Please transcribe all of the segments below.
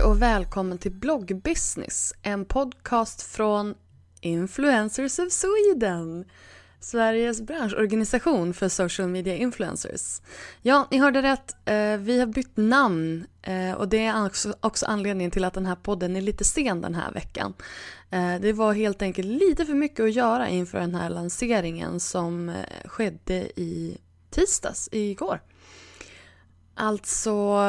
Hej och välkommen till Bloggbusiness, en podcast från Influencers of Sweden. Sveriges branschorganisation för social media influencers. Ja, ni hörde rätt. Eh, vi har bytt namn eh, och det är också- anledningen till att den här podden är lite sen den här veckan. Eh, det var helt enkelt lite för mycket att göra inför den här lanseringen som skedde i tisdags, igår. Alltså,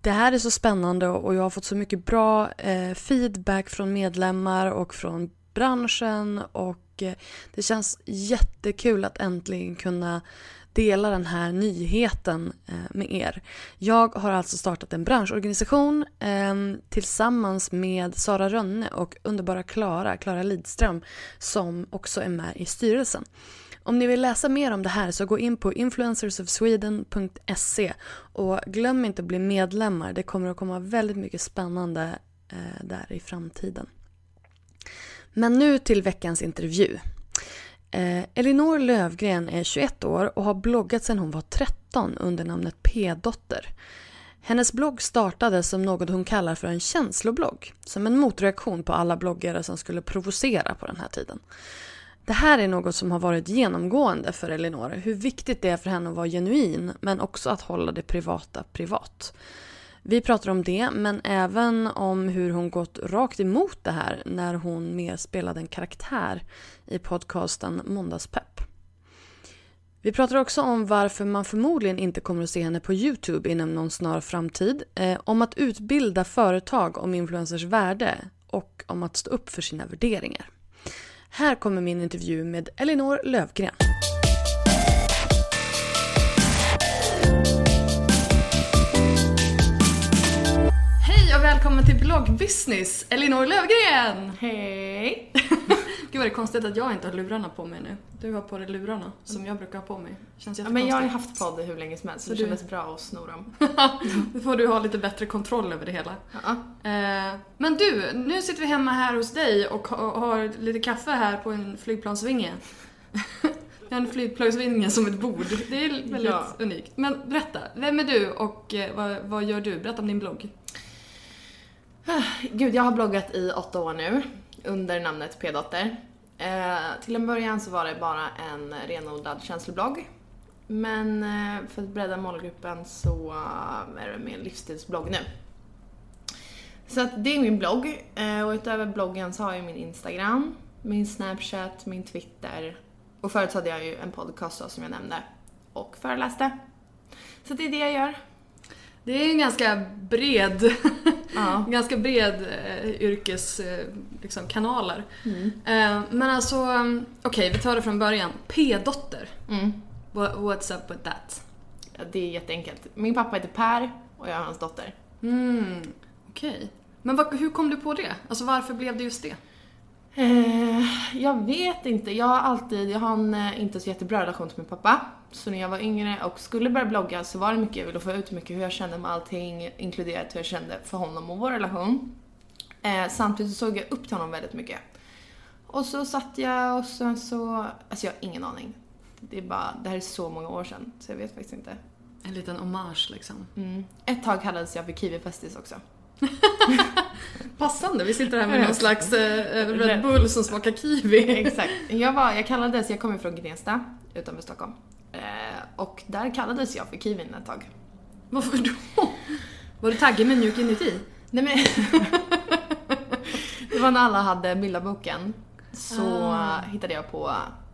det här är så spännande och jag har fått så mycket bra eh, feedback från medlemmar och från branschen och eh, det känns jättekul att äntligen kunna dela den här nyheten eh, med er. Jag har alltså startat en branschorganisation eh, tillsammans med Sara Rönne och underbara Klara, Klara Lidström, som också är med i styrelsen. Om ni vill läsa mer om det här så gå in på influencersofsweden.se och glöm inte att bli medlemmar. Det kommer att komma väldigt mycket spännande eh, där i framtiden. Men nu till veckans intervju. Eh, Elinor Lövgren är 21 år och har bloggat sedan hon var 13 under namnet P-dotter. Hennes blogg startade som något hon kallar för en känsloblogg. Som en motreaktion på alla bloggare som skulle provocera på den här tiden. Det här är något som har varit genomgående för Elinor. Hur viktigt det är för henne att vara genuin men också att hålla det privata privat. Vi pratar om det men även om hur hon gått rakt emot det här när hon mer spelade en karaktär i podcasten Måndagspepp. Vi pratar också om varför man förmodligen inte kommer att se henne på Youtube inom någon snar framtid. Eh, om att utbilda företag om influencers värde och om att stå upp för sina värderingar. Här kommer min intervju med Elinor Lövgren. Hej och välkommen till bloggbusiness, Elinor Lövgren! Hej! Gud vad det är konstigt att jag inte har lurarna på mig nu. Du har på dig lurarna som jag brukar ha på mig. Känns Ja, men jag har ju haft podd hur länge som helst så det du- kändes bra att sno dem. Då får du ha lite bättre kontroll över det hela. Ja. Eh, men du, nu sitter vi hemma här hos dig och ha- har lite kaffe här på en flygplansvinge. Vi har en flygplansvinge som ett bord. Det är väldigt Ja. unikt. Men berätta, vem är du och eh, vad, vad gör du? Berätta om din blogg. Gud, jag har bloggat i åtta år nu under namnet P-dotter. Eh, till en början så var det bara en renodlad känsloblogg. Men eh, för att bredda målgruppen så eh, är det min en livsstilsblogg nu. Så att det är min blogg eh, och utöver bloggen så har jag min Instagram, min Snapchat, min Twitter och förut hade jag ju en podcast då, som jag nämnde och föreläste. Så det är det jag gör. Det är en ganska bred, Ja. ganska bred eh, yrkes, eh, liksom, kanaler. Mm. Eh, men alltså, um, okej vi tar det från början. P-dotter. Mm. What, what's up with that? Ja, det är jätteenkelt. Min pappa heter Per och jag är hans dotter. Mm, okej. Men vad, hur kom du på det? Alltså varför blev det just det? Eh, jag vet inte. Jag har alltid, jag har en eh, inte så jättebra relation till min pappa. Så när jag var yngre och skulle börja blogga så var det mycket jag ville få ut mycket hur jag kände med allting, inkluderat hur jag kände för honom och vår relation. Eh, samtidigt så såg jag upp till honom väldigt mycket. Och så satt jag och sen så, alltså jag har ingen aning. Det är bara, det här är så många år sedan så jag vet faktiskt inte. En liten hommage liksom. Mm. Ett tag kallades jag för Kiwi-festis också. Passande, vi sitter här med någon slags eh, Red Bull som smakar kiwi. Exakt. Jag, var, jag kallades, jag kommer från Gnesta utanför Stockholm. Eh, och där kallades jag för Kiwin ett tag. Varför då? Var du taggig med mjuk inuti? Nej men... det var när alla hade bildarboken. Så Ah. hittade jag på,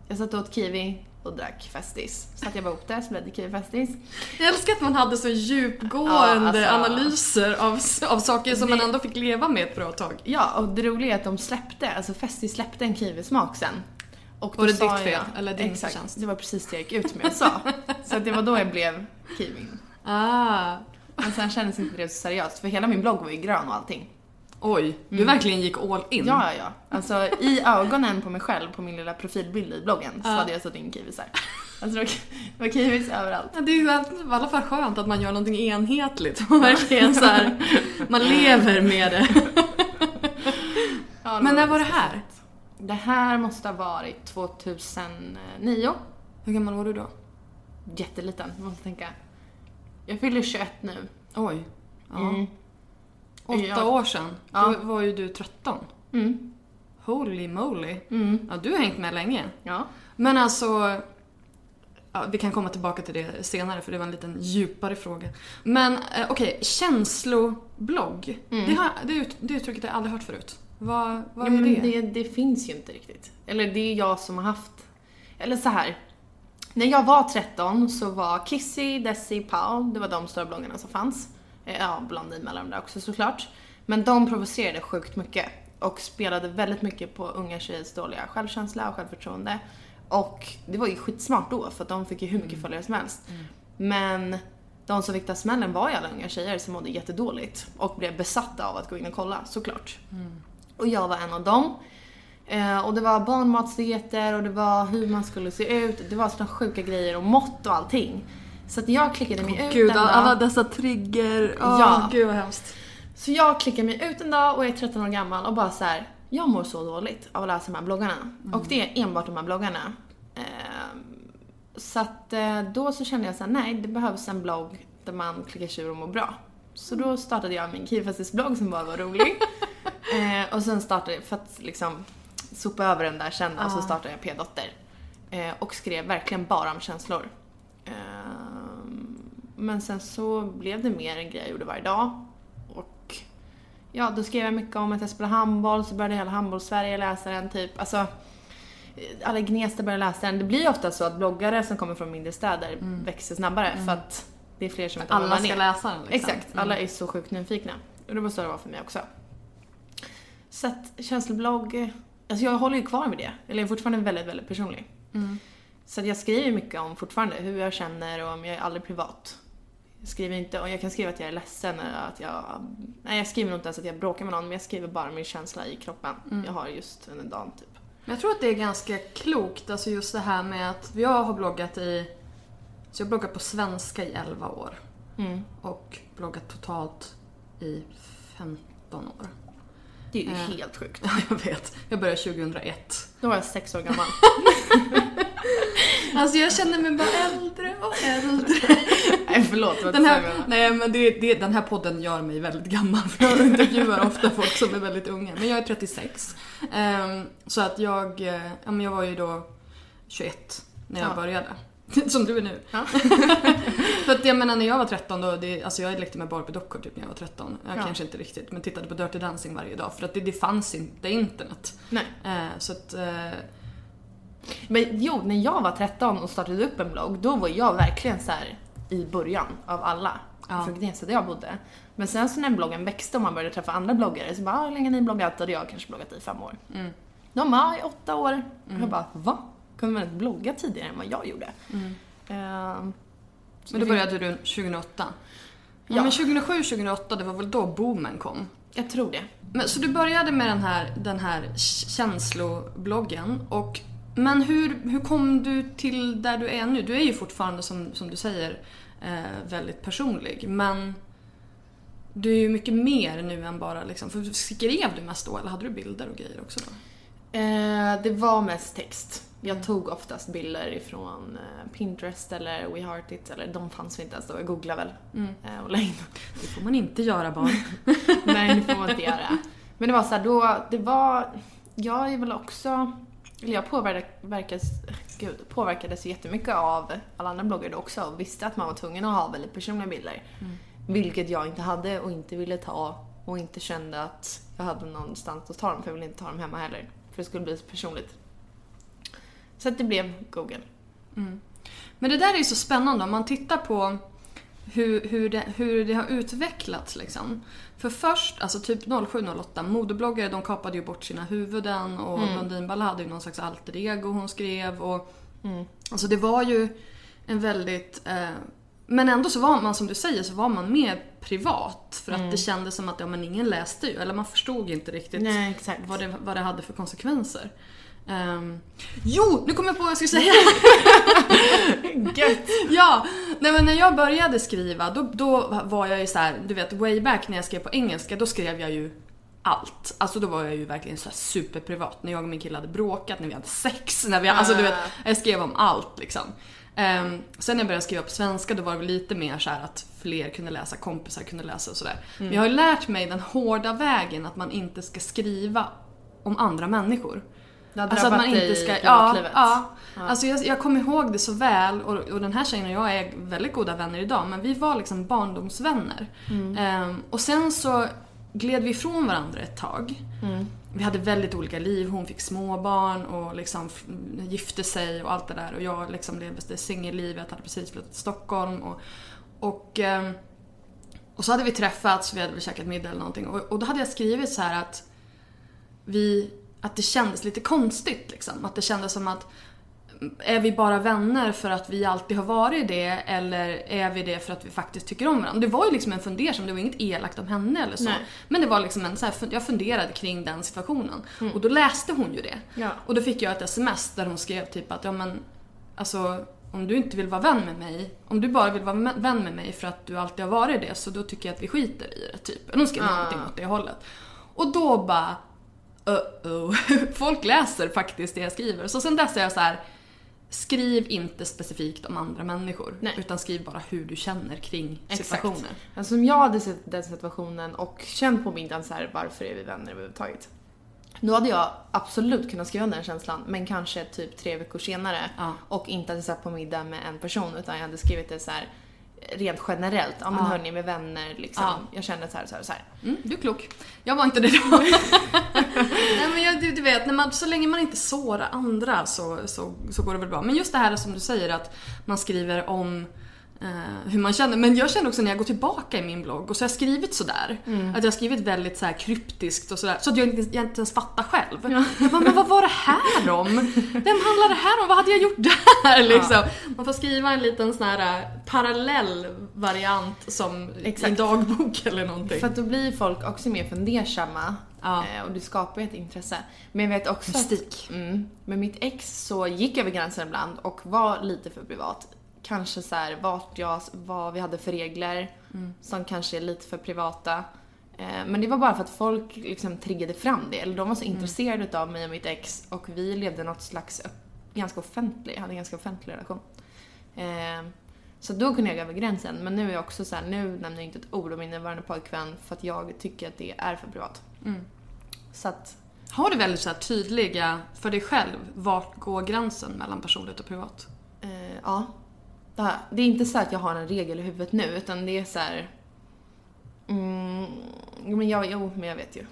jag satt och åt kiwi och drack Festis. Så att jag var upp där så blev det kiwi Festis. Jag älskar att man hade så djupgående Ja, alltså- analyser av, av saker som Det- man ändå fick leva med ett bra tag. Ja, och det roliga är att de släppte, alltså Festis släppte en kiwismak sen. Och Var det ditt fel, jag- eller din Exakt, förtjänst? det var precis det jag gick ut med och sa. Så att det var då jag blev kiwin. Ah. Men sen kändes inte det så seriöst, för hela min blogg var ju grön och allting. Oj, du verkligen gick all in. Ja, ja, ja. Alltså i ögonen på mig själv, på min lilla profilbild i bloggen, så hade jag satt in kiwisar. Alltså det var, det var kiwis överallt. Ja, Det är i alla fall skönt att man gör någonting enhetligt och verkligen så här, man lever med det. Ja, Men när var det här? Det här måste ha varit 2009. Hur gammal var du då? Jätteliten, måste tänka. Jag fyller 21 nu. Oj. Ja. Mm. Åtta Ja. år sedan. Ja. Då var ju du 13. Mm. Holy moly. Mm. Ja, du har hängt med länge. Ja. Men alltså... Ja, vi kan komma tillbaka till det senare för det var en liten djupare fråga. Men eh, okej, känsloblogg. Det, har, det, det uttrycket har jag aldrig hört förut. Vad, vad ja, är det? det? Det finns ju inte riktigt. Eller det är jag som har haft... Eller så här. När jag var 13 så var Kissy, Desi, Paul, det var de stora bloggarna som fanns. Eh, Ja, Blondin mellan dem där också såklart. Men de provocerade sjukt mycket och spelade väldigt mycket på unga tjejers dåliga självkänsla och självförtroende. Och det var ju skitsmart då för att de fick ju hur mycket följare som helst. Men de som fick ta smällen var ju alla unga tjejer som mådde jättedåligt och blev besatta av att gå in och kolla såklart. Och jag var en av dem. Eh, och det var barnmatsdieter och det var hur man skulle se ut. Det var sådana sjuka grejer och mått och allting. Så att jag klickade mig ut Gud, en dag. alla dessa trigger. Åh, Ja. gud vad hemskt. Så jag klickar mig ut en dag och är 13 år gammal och bara så här. jag mår så dåligt av att läsa de här bloggarna. Och det är enbart de här bloggarna. Ehm, så att eh, då så kände jag så här, nej det behövs en blogg där man klickar sig ur och mår bra. Så då startade jag min Kivfestis-blogg som bara var rolig. eh, och sen startade jag, för att liksom sopa över den där sen och så startade jag P-dotter. Eh, och skrev verkligen bara om känslor. Ehm, men sen så blev det mer en grej jag gjorde varje dag. Och ja, då skrev jag mycket om att jag spelade handboll, så började hela handbolls-Sverige läsa den typ. Alltså, alla Gnesta började läsa den. Det blir ju ofta så att bloggare som kommer från mindre städer växer snabbare för att det är fler som vem Alla ska är. läsa den liksom. Exakt, alla är så sjukt nyfikna. Och det var så det var för mig också. Så att känsloblogg, alltså jag håller ju kvar med det. Eller jag är fortfarande väldigt, väldigt personlig. Så jag skriver mycket om fortfarande hur jag känner och om jag är aldrig privat. Jag skriver inte, och jag kan skriva att jag är ledsen eller att jag... Nej jag skriver nog inte ens att jag bråkar med någon men jag skriver bara min känsla i kroppen. Jag har just under dagen typ. Men jag tror att det är ganska klokt, alltså just det här med att jag har bloggat i... Så jag har bloggat på svenska i 11 år. Mm. Och bloggat totalt i 15 år. Det är ju Eh. helt sjukt. Ja, jag vet. Jag började 2001. Då var jag sex år gammal. Alltså jag känner mig bara äldre och äldre. nej förlåt, var Den här, nej men det, det, den här podden gör mig väldigt gammal för jag intervjuar ofta folk som är väldigt unga. Men jag är 36. Ehm, så att jag, eh, ja men jag var ju då 21 när jag Ja. började. Som du är nu. Ja. för att jag menar när jag var 13 då, det, alltså jag lekte med Barbie-dockor typ när jag var 13. Jag Ja. kanske inte riktigt, men tittade på Dirty Dancing varje dag för att det, det fanns inte internet. Nej. Eh, så att, eh, Men jo, när jag var 13 och startade upp en blogg, då var jag verkligen så här i början av alla. Ja. Från Gnesta där jag bodde. Men sen så när bloggen växte och man började träffa andra bloggare så bara, "Ah, hur länge har ni bloggat? Och hade jag kanske bloggat i fem år. Mm. De bara, "Ah, i åtta år. Och jag bara, va? Kunde man inte blogga tidigare än vad jag gjorde? Ehm, så Men då började du 2008? Ja, Ja. men 2007, 2008 det var väl då boomen kom? Jag tror det. Men, så du började med den här, den här känslobloggen. Och, men hur, hur kom du till där du är nu? Du är ju fortfarande som, som du säger eh, väldigt personlig. Men du är ju mycket mer nu än bara liksom, för skrev du mest då eller hade du bilder och grejer också då? Eh, det var mest text. Jag tog oftast bilder ifrån eh, Pinterest eller WeHeartIt eller de fanns inte ens då. Jag googlade väl eh, och la in. Det får man inte göra barn. Nej, det får man inte göra. Men det var så här, då, det var, jag är väl också, eller jag påverkades, gud, påverkades jättemycket av alla andra bloggare då också och visste att man var tvungen att ha väldigt personliga bilder. Vilket jag inte hade och inte ville ta och inte kände att jag hade någonstans att ta dem för jag ville inte ta dem hemma heller. För det skulle bli så personligt. Så att det blev Google. Men det där är ju så spännande om man tittar på hur, hur, det, hur det har utvecklats liksom. För först, alltså typ 07-08, modebloggare de kapade ju bort sina huvuden och Blondinbella hade ju någon slags alter ego hon skrev och Alltså det var ju en väldigt eh, men ändå så var man, som du säger, så var man mer privat. För att det kändes som att ja, men ingen läste ju, eller man förstod inte riktigt Nej, vad, det, vad det hade för konsekvenser. Ehm, jo, nu kommer jag på vad jag skulle säga! Gött! Ja, nej men när jag började skriva då, då var jag ju så här, du vet way back när jag skrev på engelska då skrev jag ju allt. Alltså då var jag ju verkligen så superprivat. När jag och min kille hade bråkat, när vi hade sex, när vi, alltså du vet, jag skrev om allt liksom. Um, sen när jag började skriva på svenska då var det lite mer så att fler kunde läsa, kompisar kunde läsa och sådär. Men jag har ju lärt mig den hårda vägen att man inte ska skriva om andra människor. Det har Alltså att man inte ska... Ja, ja. Alltså jag, jag kommer ihåg det så väl och, och den här tjejen och jag är väldigt goda vänner idag men vi var liksom barndomsvänner. Ehm, och sen så gled vi ifrån varandra ett tag. Vi hade väldigt olika liv. Hon fick småbarn och liksom gifte sig och allt det där. Och jag liksom levde singellivet, hade precis flyttat till Stockholm. Och, och, ehm, och så hade vi träffats, vi hade väl käkat middag eller någonting. Och, och då hade jag skrivit så här att vi, att det kändes lite konstigt liksom. Att det kändes som att är vi bara vänner för att vi alltid har varit det eller är vi det för att vi faktiskt tycker om varandra? Det var ju liksom en fundersam, det var inget elakt om henne eller så. Nej. Men det var liksom en så här, jag funderade kring den situationen. Och då läste hon ju det. Ja. Och då fick jag ett sms där hon skrev typ att ja men alltså om du inte vill vara vän med mig, om du bara vill vara vän med mig för att du alltid har varit det så då tycker jag att vi skiter i det typ. Hon skrev Ah. någonting åt det hållet. Och då bara uh-oh. Folk läser faktiskt det jag skriver. Så sen dess är jag så här. Skriv inte specifikt om andra människor. Nej. Utan skriv bara hur du känner kring Exakt. situationer. Alltså om jag hade sett den situationen och känt på middagen så här, varför är vi vänner överhuvudtaget? Då hade jag absolut kunnat skriva den känslan, men kanske typ tre veckor senare. Ja. Och inte hade satt på middag med en person, utan jag hade skrivit det så här rent generellt. Ja men Ja. hörni, med vänner liksom. Ja. Jag kände så här, så här, så här. Mm, du är klok. Jag var inte det då. Nej men jag, du, du vet, när man, så länge man inte sårar andra så, så, så går det väl bra. Men just det här som du säger att man skriver om eh, hur man känner. Men jag känner också när jag går tillbaka i min blogg och så har jag skrivit sådär. Att jag har skrivit väldigt så kryptiskt och sådär. Så att jag inte, jag inte ens fattar själv. Jag bara, men vad var det här om? Vem handlar det här om? Vad hade jag gjort där? Liksom. Man får skriva en liten sån här eh, parallell variant som Exakt. dagbok eller någonting. För att då blir folk också mer fundersamma. Ja. eh, Och det skapar ett intresse. Men jag vet också Mystik. att mm, med mitt ex så gick jag över gränsen ibland och var lite för privat. Kanske så här, vart jag, vad vi hade för regler som kanske är lite för privata. Eh, Men det var bara för att folk liksom triggade fram det. Eller de var så intresserade av mig och mitt ex och vi levde något slags ganska offentlig, hade en ganska offentlig relation. Eh, Så då kunde jag gå över gränsen. Men nu är jag också så här, nu nämner jag inte ett ord om min nuvarande pojkvän för att jag tycker att det är för privat. Så att, Har du väldigt så tydliga, för dig själv, vart går gränsen mellan personligt och privat? eh, ja. Det, här, det är inte så att jag har en regel i huvudet nu utan det är så här. Mm, jo, men jag, jo, men jag vet ju.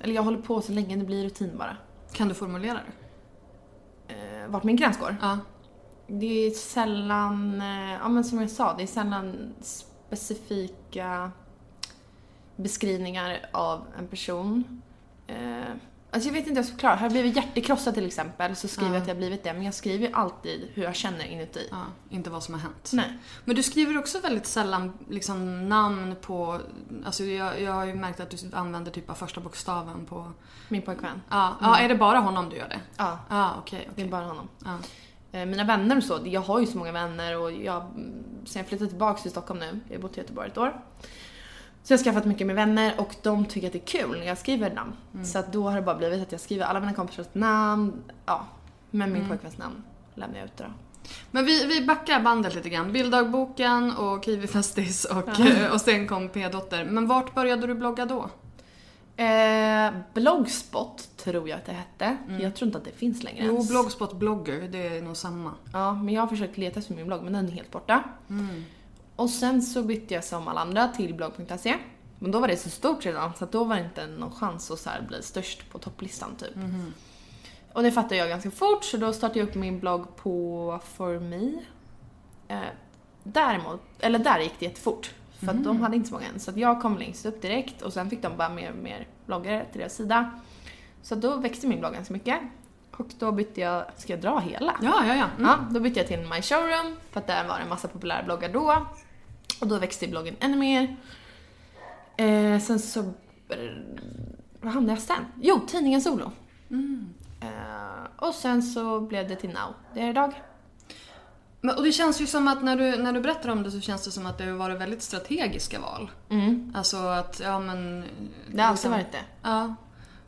Eller jag håller på så länge, det blir rutin bara. Kan du formulera det? Eh, vart min gräns går? Ja. Det är sällan, eh, ja men som jag sa, det är sällan specifika beskrivningar av en person. Eh, Alltså jag vet inte hur jag ska förklara. Har jag blivit hjärtekrossad till exempel så skriver Ja. jag att jag blivit det. Men jag skriver ju alltid hur jag känner inuti. Ja, inte vad som har hänt. Nej. Men du skriver också väldigt sällan liksom, namn på... Alltså jag, jag har ju märkt att du använder typ av första bokstaven på... Min pojkvän. Ja, ja är det bara honom du gör det? Ja, Ja, okej. det är bara honom. Eh, Mina vänner och så, jag har ju så många vänner och jag, mm, sen jag flyttade tillbaka till Stockholm nu, jag har bott i Göteborg ett år. Så jag har skaffat mycket med vänner och de tycker att det är kul när jag skriver namn. Så att då har det bara blivit att jag skriver alla mina kompisars namn, ja. Men min pojkväns namn lämnar jag ute då. Men vi, vi backar bandet lite grann. Bilddagboken och Kiwi Festis och, eh, och sen kom P-dotter. Men vart började du blogga då? Eh, blogspot tror jag att det hette. Jag tror inte att det finns längre Jo, ens. Blogspot blogger, det är nog samma. Ja, men jag har försökt leta efter min blogg men den är helt borta. Och sen så bytte jag som alla andra till blogg.se. Men då var det så stort redan så då var det inte någon chans att så här bli störst på topplistan typ. Och det fattade jag ganska fort så då startade jag upp min blogg på ForMe. Eh, däremot, eller där gick det jättefort. För att de hade inte så många än. Så jag kom längst upp direkt och sen fick de bara mer och mer bloggare till deras sida. Så då växte min blogg ganska mycket. Och då bytte jag, ska jag dra hela? Ja, ja, ja. Mm. Ja, då bytte jag till My Showroom för att där var det en massa populära bloggar då. Och då växte bloggen ännu mer. Eh, sen så... Vad hamnade jag sen? Jo, tidningen Solo. Eh, och sen så blev det till Now. Det är idag. Men, och det känns ju som att när du, när du berättar om det så känns det som att det har varit väldigt strategiska val. Alltså att, ja men... Det har alltid liksom- varit det. Ja.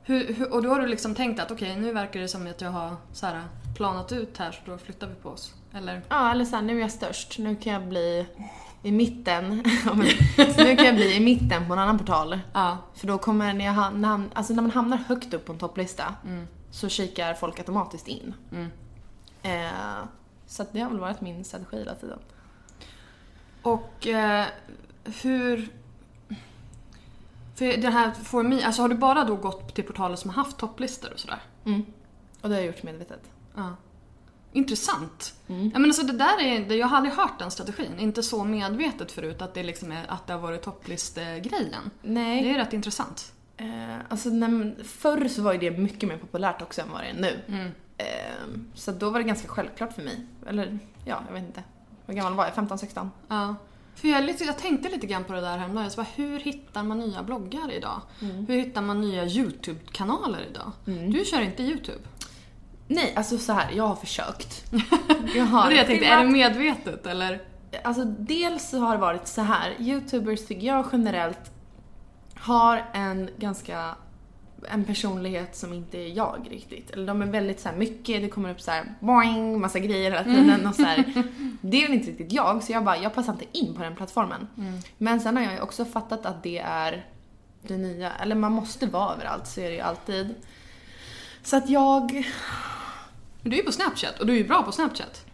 Hur, hur, och då har du liksom tänkt att okej, nu verkar det som att jag har så här, planat ut här så då flyttar vi på oss. Eller? Ja, eller såhär, nu är jag störst. Nu kan jag bli i mitten. Nu kan jag bli i mitten på en annan portal. Ja. För då kommer, när, jag, när, ham- alltså när man hamnar högt upp på en topplista så kikar folk automatiskt in. Eh, så det har väl varit min strategi hela tiden. Och eh, hur... För det här For Me, alltså har du bara då gått till portaler som har haft topplistor och sådär? Och det har jag gjort medvetet. Ja. Intressant. Ja, men alltså det där är, jag har aldrig hört den strategin. Inte så medvetet förut att det, liksom är, att det har varit topplistegrejen. Nej. Det är rätt intressant. Eh, alltså när, förr så var ju det mycket mer populärt också än vad det är nu. Eh, så då var det ganska självklart för mig. Eller ja, jag vet inte. Hur gammal var jag? 15-16? Ja. För jag, lite, jag tänkte lite grann på det där häromdagen. Jag så bara, Hur hittar man nya bloggar idag? Hur hittar man nya YouTube-kanaler idag? Du kör inte YouTube? Nej, alltså så här, jag har försökt. Jag har jag tänkte, är filmat- det medvetet eller? Alltså dels så har det varit så här. Youtubers tycker jag generellt har en ganska en personlighet som inte är jag riktigt. Eller de är väldigt så här mycket, det kommer upp så här boing, massa grejer hela tiden och så här. Det är väl inte riktigt jag, så jag bara, jag passar inte in på den plattformen. Men sen har jag ju också fattat att det är det nya, eller man måste vara överallt, så är det ju alltid. Så att jag... Du är ju på Snapchat och du är ju bra på Snapchat.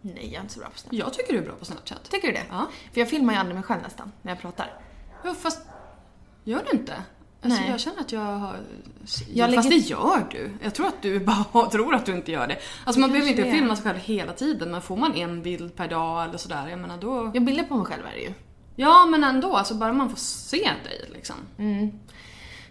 Nej, jag är inte så bra på Snap. Jag tycker du är bra på Snapchat. Tycker du det? Ja. För jag filmar ju aldrig mig själv nästan, när jag pratar. Ja, fast gör du inte? Alltså, Nej. jag känner att jag har... Jag fast lägger- det gör du. Jag tror att du bara tror att du inte gör det. Alltså man behöver inte är. filma sig själv hela tiden men får man en bild per dag eller sådär, jag menar då... Jag bilder på mig själv är det ju. Ja men ändå, alltså bara man får se dig liksom.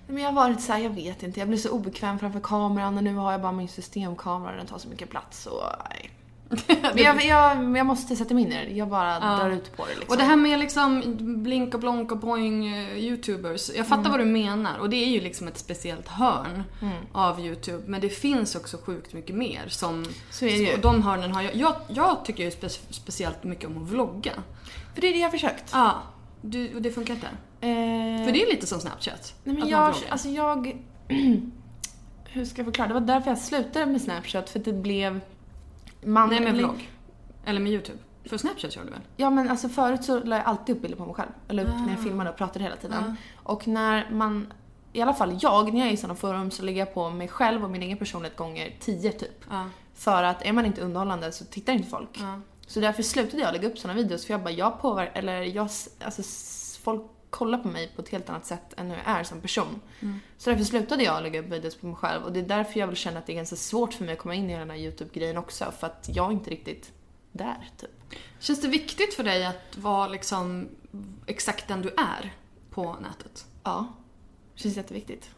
Men jag har varit så här, jag vet inte, jag blir så obekväm framför kameran och nu har jag bara min systemkamera den tar så mycket plats och nej. Men jag, jag, jag måste sätta mig in i det, jag bara drar ut på det liksom. Och det här med liksom blink och blonk och boing eh, youtubers. Jag Mm. fattar vad du menar och det är ju liksom ett speciellt hörn av youtube. Men det finns också sjukt mycket mer som... Så är det ju. Och de hörnen har jag... Jag, jag tycker ju spe, speciellt mycket om att vlogga. För det är det jag har försökt. Ja, du, och det funkar inte. Eh, För det är lite som Snapchat. nej men jag, alltså jag... hur ska jag förklara? Det var därför jag slutade med Snapchat, för att det blev... Man, Nej, med vlogg. Eller med youtube. För Snapchat kör du väl? Ja men alltså förut så la jag alltid upp bilder på mig själv. Eller upp när jag filmade och pratade hela tiden. Och när man, i alla fall jag, när jag är i sådana forum så lägger jag på mig själv och min egen personlighet gånger 10 typ. Ja. För att är man inte underhållande så tittar inte folk. Så därför slutade jag lägga upp sådana videos för jag bara, jag påverkar, eller jag, alltså folk kollar på mig på ett helt annat sätt än hur jag är som person. Så därför slutade jag lägga upp videos på mig själv och det är därför jag vill känna att det är ganska svårt för mig att komma in i den här YouTube-grejen också för att jag är inte riktigt där typ. Känns det viktigt för dig att vara liksom exakt den du är på nätet? Ja, känns jätteviktigt.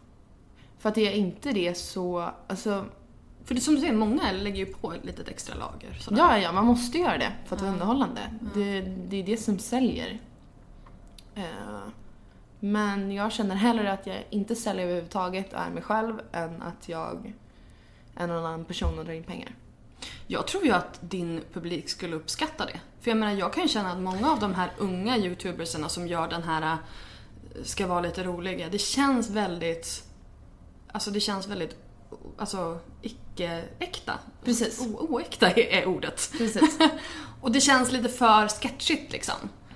För att är jag inte det så, alltså För det, som du säger, många lägger ju på ett litet extra lager. sådär. Ja, ja, man måste göra det för att vara underhållande. Det, det är det som säljer. Eh, Men jag känner hellre att jag inte säljer överhuvudtaget och är mig själv än att jag är någon annan person och drar in pengar. Jag tror ju att din publik skulle uppskatta det. För jag menar, jag kan ju känna att många av de här unga youtubersarna som gör den här äh, ska vara lite roliga, det känns väldigt... Alltså det känns väldigt alltså, icke-äkta. Precis. O- oäkta är, är ordet. Precis. och det känns lite för sketchigt liksom.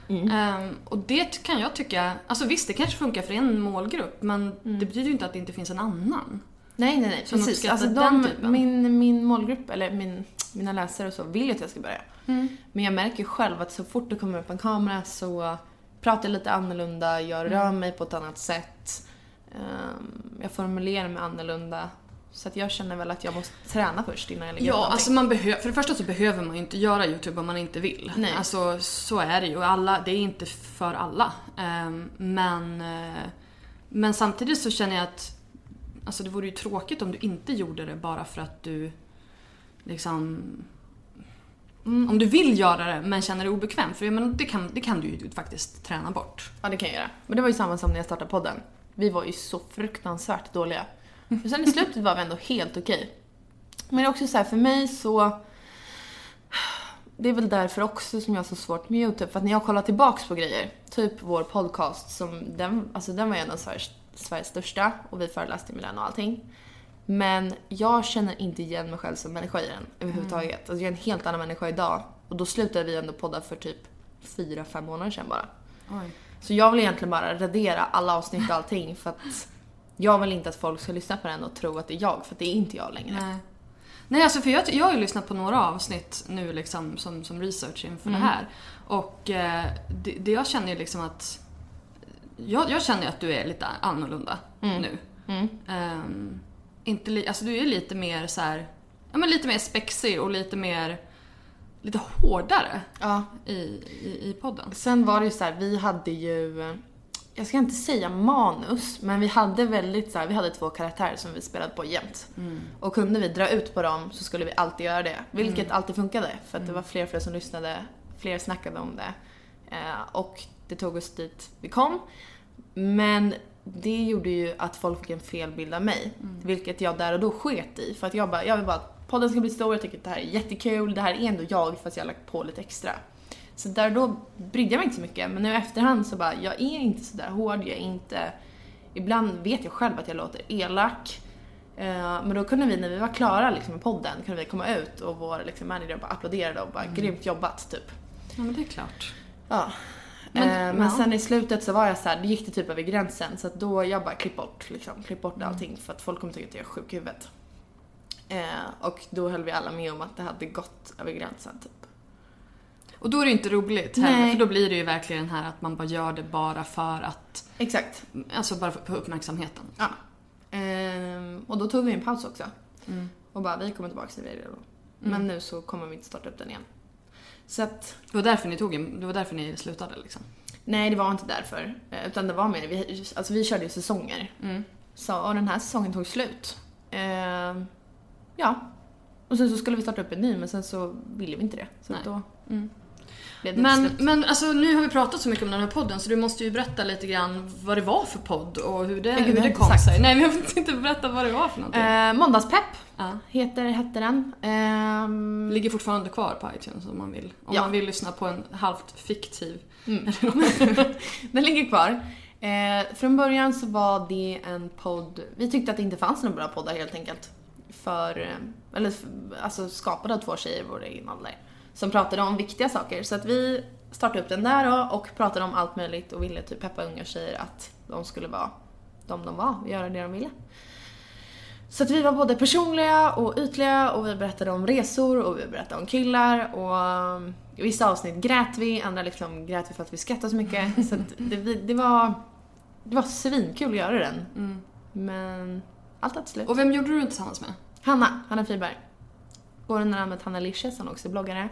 Mm. Ehm, och det kan jag tycka, alltså visst det kanske funkar för en målgrupp men Mm. det betyder ju inte att det inte finns en annan. Nej, nej, nej. Som Precis. Alltså, de, min, min målgrupp, eller min, mina läsare och så, vill ju att jag ska börja. Men jag märker själv att så fort det kommer upp en kamera så pratar jag lite annorlunda, jag rör mig på ett annat sätt. Ehm, jag formulerar mig annorlunda. Så jag känner väl att jag måste träna först innan jag lägger Ja, alltså man behöver, för det första så behöver man ju inte göra YouTube om man inte vill. Nej. Alltså så är det ju. Alla, det är inte för alla. Ehm, men, eh, men samtidigt så känner jag att alltså det vore ju tråkigt om du inte gjorde det bara för att du liksom Mm. Om du vill göra det men känner dig obekväm, för jag menar, det, kan, det kan du ju faktiskt träna bort. Ja, det kan jag göra. Men det var ju samma som när jag startade podden. Vi var ju så fruktansvärt dåliga. Men sen i slutet var vi ändå helt okej. Men det är också så här, för mig så... Det är väl därför också som jag har så svårt med YouTube. För att när jag kollar tillbaks på grejer, typ vår podcast, som den, alltså den var ju en av Sveriges, Sveriges största och vi föreläste med den och allting. Men jag känner inte igen mig själv som människa i den överhuvudtaget. Alltså jag är en helt annan människa idag. Och då slutade vi ändå podda för typ fyra, fem månader sedan bara. Så jag vill egentligen bara radera alla avsnitt och allting för att jag vill inte att folk ska lyssna på den och tro att det är jag, för det är inte jag längre. Nej. Nej, alltså för jag, jag har ju lyssnat på några avsnitt nu liksom som, som research inför Mm. det här. Och eh, det, det jag känner ju liksom att... Jag, jag känner ju att du är lite annorlunda nu. Mm. Ehm, inte li, alltså du är lite mer så här, ja men lite mer spexig och lite mer, lite hårdare Ja. i, i, i podden. Sen var det ju så här, vi hade ju, jag ska inte säga manus, men vi hade väldigt så här, vi hade två karaktärer som vi spelade på jämt. Och kunde vi dra ut på dem så skulle vi alltid göra det. Vilket alltid funkade, för att det var fler och fler som lyssnade, fler snackade om det. Eh, och det tog oss dit vi kom. Men det gjorde ju att folk fick en fel bild av mig. Vilket jag där och då sket i. För att jag bara, jag vill bara att podden ska bli stor, jag tycker att det här är jättekul, det här är ändå jag fast jag har lagt på lite extra. Så där och då brydde jag mig inte så mycket. Men nu i efterhand så bara, jag är inte så där hård, jag är inte... Ibland vet jag själv att jag låter elak. Eh, Men då kunde vi, när vi var klara liksom, med podden, kunde vi komma ut och vår liksom, manager bara applåderade och bara grymt jobbat typ. Ja men det är klart. Ja. Men- Men, men ja. sen i slutet så var jag så här, det gick det typ över gränsen så att då jag bara klipp bort liksom, klipp bort allting för att folk kommer tycka att jag är sjuk i huvudet. Eh, och då höll vi alla med om att det hade gått över gränsen typ. Och då är det inte roligt heller, Nej. för då blir det ju verkligen här att man bara gör det bara för att, Exakt. alltså bara för uppmärksamheten. Ja. Ehm, och då tog vi en paus också. Mm. Och bara, vi kommer tillbaka till det redan. Men nu så kommer vi inte starta upp den igen. Så att, Det var därför ni tog en, det var därför ni slutade liksom. nej det var inte därför. Eh, Utan det var mer, vi, alltså vi körde ju säsonger. Mm. Så, och den här säsongen tog slut. Ehm, ja. Och sen så skulle vi starta upp en ny men sen så ville vi inte det. Så Nej. då Mm. Men, men alltså, nu har vi pratat så mycket om den här podden så du måste ju berätta lite grann vad det var för podd och hur det, Men hur det kom sagt. sig. Nej, vi har inte berättat vad det var för någonting. Eh, Måndagspepp ja. heter, hette den. Ehm, Ligger fortfarande kvar på iTunes om man vill. Om Ja. man vill lyssna på en halvt fiktiv. Den ligger kvar. Eh, från början så var det en podd, vi tyckte att det inte fanns några bra poddar helt enkelt. För, eh, eller alltså skapade av två tjejer i vår egen ålder. Som pratade om viktiga saker. Så att vi startade upp den där då och pratade om allt möjligt och ville typ peppa unga tjejer att de skulle vara de de var och göra det de ville. Så att vi var både personliga och ytliga och vi berättade om resor och vi berättade om killar och um, i vissa avsnitt grät vi, andra liksom grät vi för att vi skrattade så mycket. Så att det, det var det var svinkul att göra den. Men allt hade slut. Och vem gjorde du den tillsammans med? Hanna, Hanna Friberg. Går under namnet Hanna Licious, hon är också bloggare.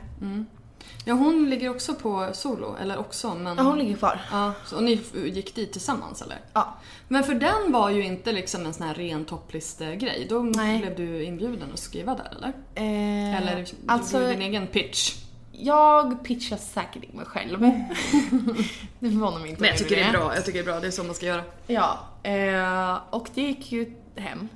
Ja, hon ligger också på solo, eller också, men... Ja, hon ligger kvar. Ja, så, och ni gick dit tillsammans eller? Ja. Men för den var ju inte liksom en sån här ren topplistegrej. Då Nej. blev du inbjuden att skriva där eller? Eh, Eller alltså, du gjorde din egen pitch? jag pitchar säkert in mig själv. det förvånar mig inte. Men jag tycker det är bra, jag tycker det är bra, det är så man ska göra. Ja, eh, och det gick ju hem.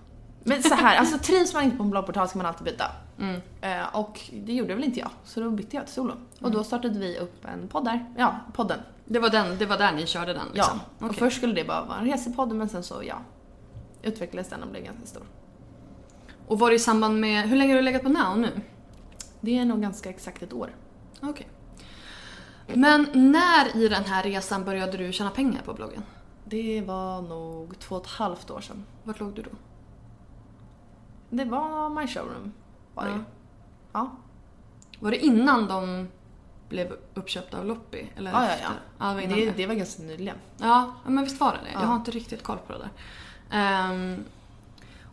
Men så här, alltså trivs man inte på en bloggportal ska man alltid byta. Mm. Eh, och det gjorde väl inte jag, så då bytte jag till solo. Och då startade vi upp en podd där. Ja, podden. Det var, den, det var där ni körde den liksom? Ja, och först skulle det bara vara en resepodd men sen så ja, utvecklades den och blev ganska stor. Och var det i samband med, hur länge har du legat på Now nu? Det är nog ganska exakt ett år. Okej. Men när i den här resan började du tjäna pengar på bloggen? Det var nog två och ett halvt år sedan. Vart låg du då? Det var My Showroom. Var det Ja. Ja. Var det innan de blev uppköpta av Loppi? Eller Ja, ja, efter? ja. ja det var Det, det. var ganska nyligen. Ja, men visst var det det? Jag Ja. har inte riktigt koll på det där. Ehm,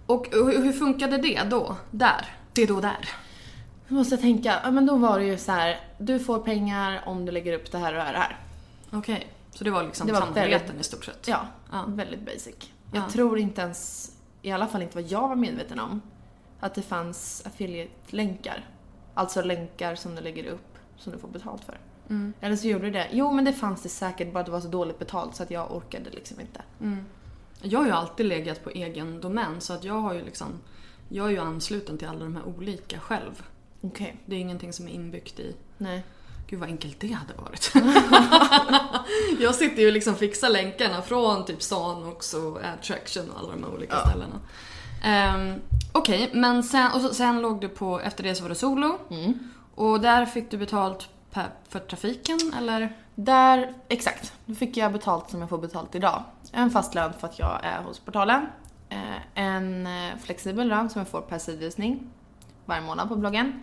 och hur, hur funkade det då? Där? Det då där? Nu måste jag tänka. Ja, men då var det ju så här. Du får pengar om du lägger upp det här och det här. Okej, så det var liksom Det var samarbeten väldigt- i stort sett? Ja, Ja. väldigt basic. Jag Ja. tror inte ens, i alla fall inte vad jag var medveten om, att det fanns affiliate-länkar. Alltså länkar som du lägger upp som du får betalt för. Mm. Eller så gjorde det det. Jo men det fanns det säkert, bara det var så dåligt betalt så att jag orkade liksom inte. Jag har ju alltid legat på egen domän så att jag har ju liksom jag är ju ansluten till alla de här olika själv. Okej. Det är ingenting som är inbyggt i Nej. Gud vad enkelt det hade varit. jag sitter ju och liksom fixar länkarna från typ Sanux och Adtraction och alla de här olika Ja. ställena. Um, Okej, men sen, och så, sen låg du på, efter det så var det solo. Och där fick du betalt per, för trafiken eller? Där, exakt. Då fick jag betalt som jag får betalt idag. En fast lön för att jag är hos portalen. Eh, En eh, flexibel lön som jag får per sidvisning varje månad på bloggen.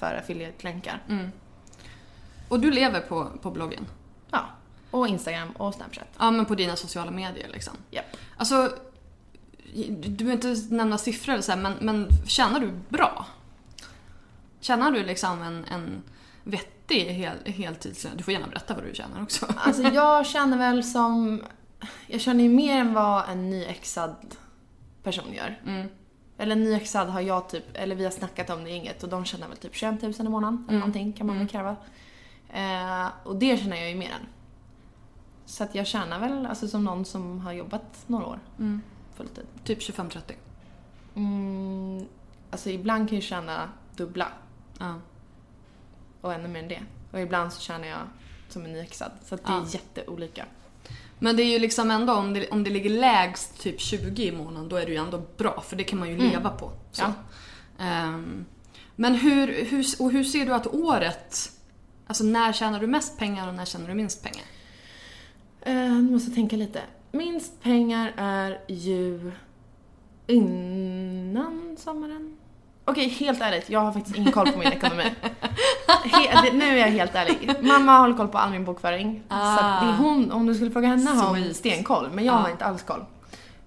för affiliate-länkar. Och du lever på, på bloggen? Ja. Och Instagram och Snapchat. Ja, men på dina sociala medier liksom. Japp. Alltså, du behöver inte nämna siffror eller så här, men, men tjänar du bra? Tjänar du liksom en, en vettig hel, heltidslön? Du får gärna berätta vad du tjänar också. Alltså jag känner väl som... Jag känner ju mer än vad en nyexad person gör. Eller nyexad har jag typ, eller vi har snackat om det inget och de tjänar väl typ 21 000 i månaden eller någonting kan man väl kräva. Eh, och det tjänar jag ju mer än. Så att jag tjänar väl alltså som någon som har jobbat några år. Fulltid. Typ 25-30. Mm, alltså ibland kan jag tjäna dubbla Ja. och ännu mer än det. Och ibland så tjänar jag som en nyexad. Så att det Ja. är jätteolika. Men det är ju liksom ändå, om det, om det ligger lägst typ 20 i månaden, då är det ju ändå bra för det kan man ju leva på. Så. Ja. Ehm, men hur, hur, och hur ser du att året, alltså när tjänar du mest pengar och när tjänar du minst pengar? Eh, nu måste jag tänka lite. minst pengar är ju innan sommaren. Okej, helt ärligt, jag har faktiskt ingen koll på min ekonomi. He, nu är jag helt ärlig. Mamma håller koll på all min bokföring. Så att det är hon, om du skulle fråga henne har hon stenkoll. Men jag Ja. har inte alls koll.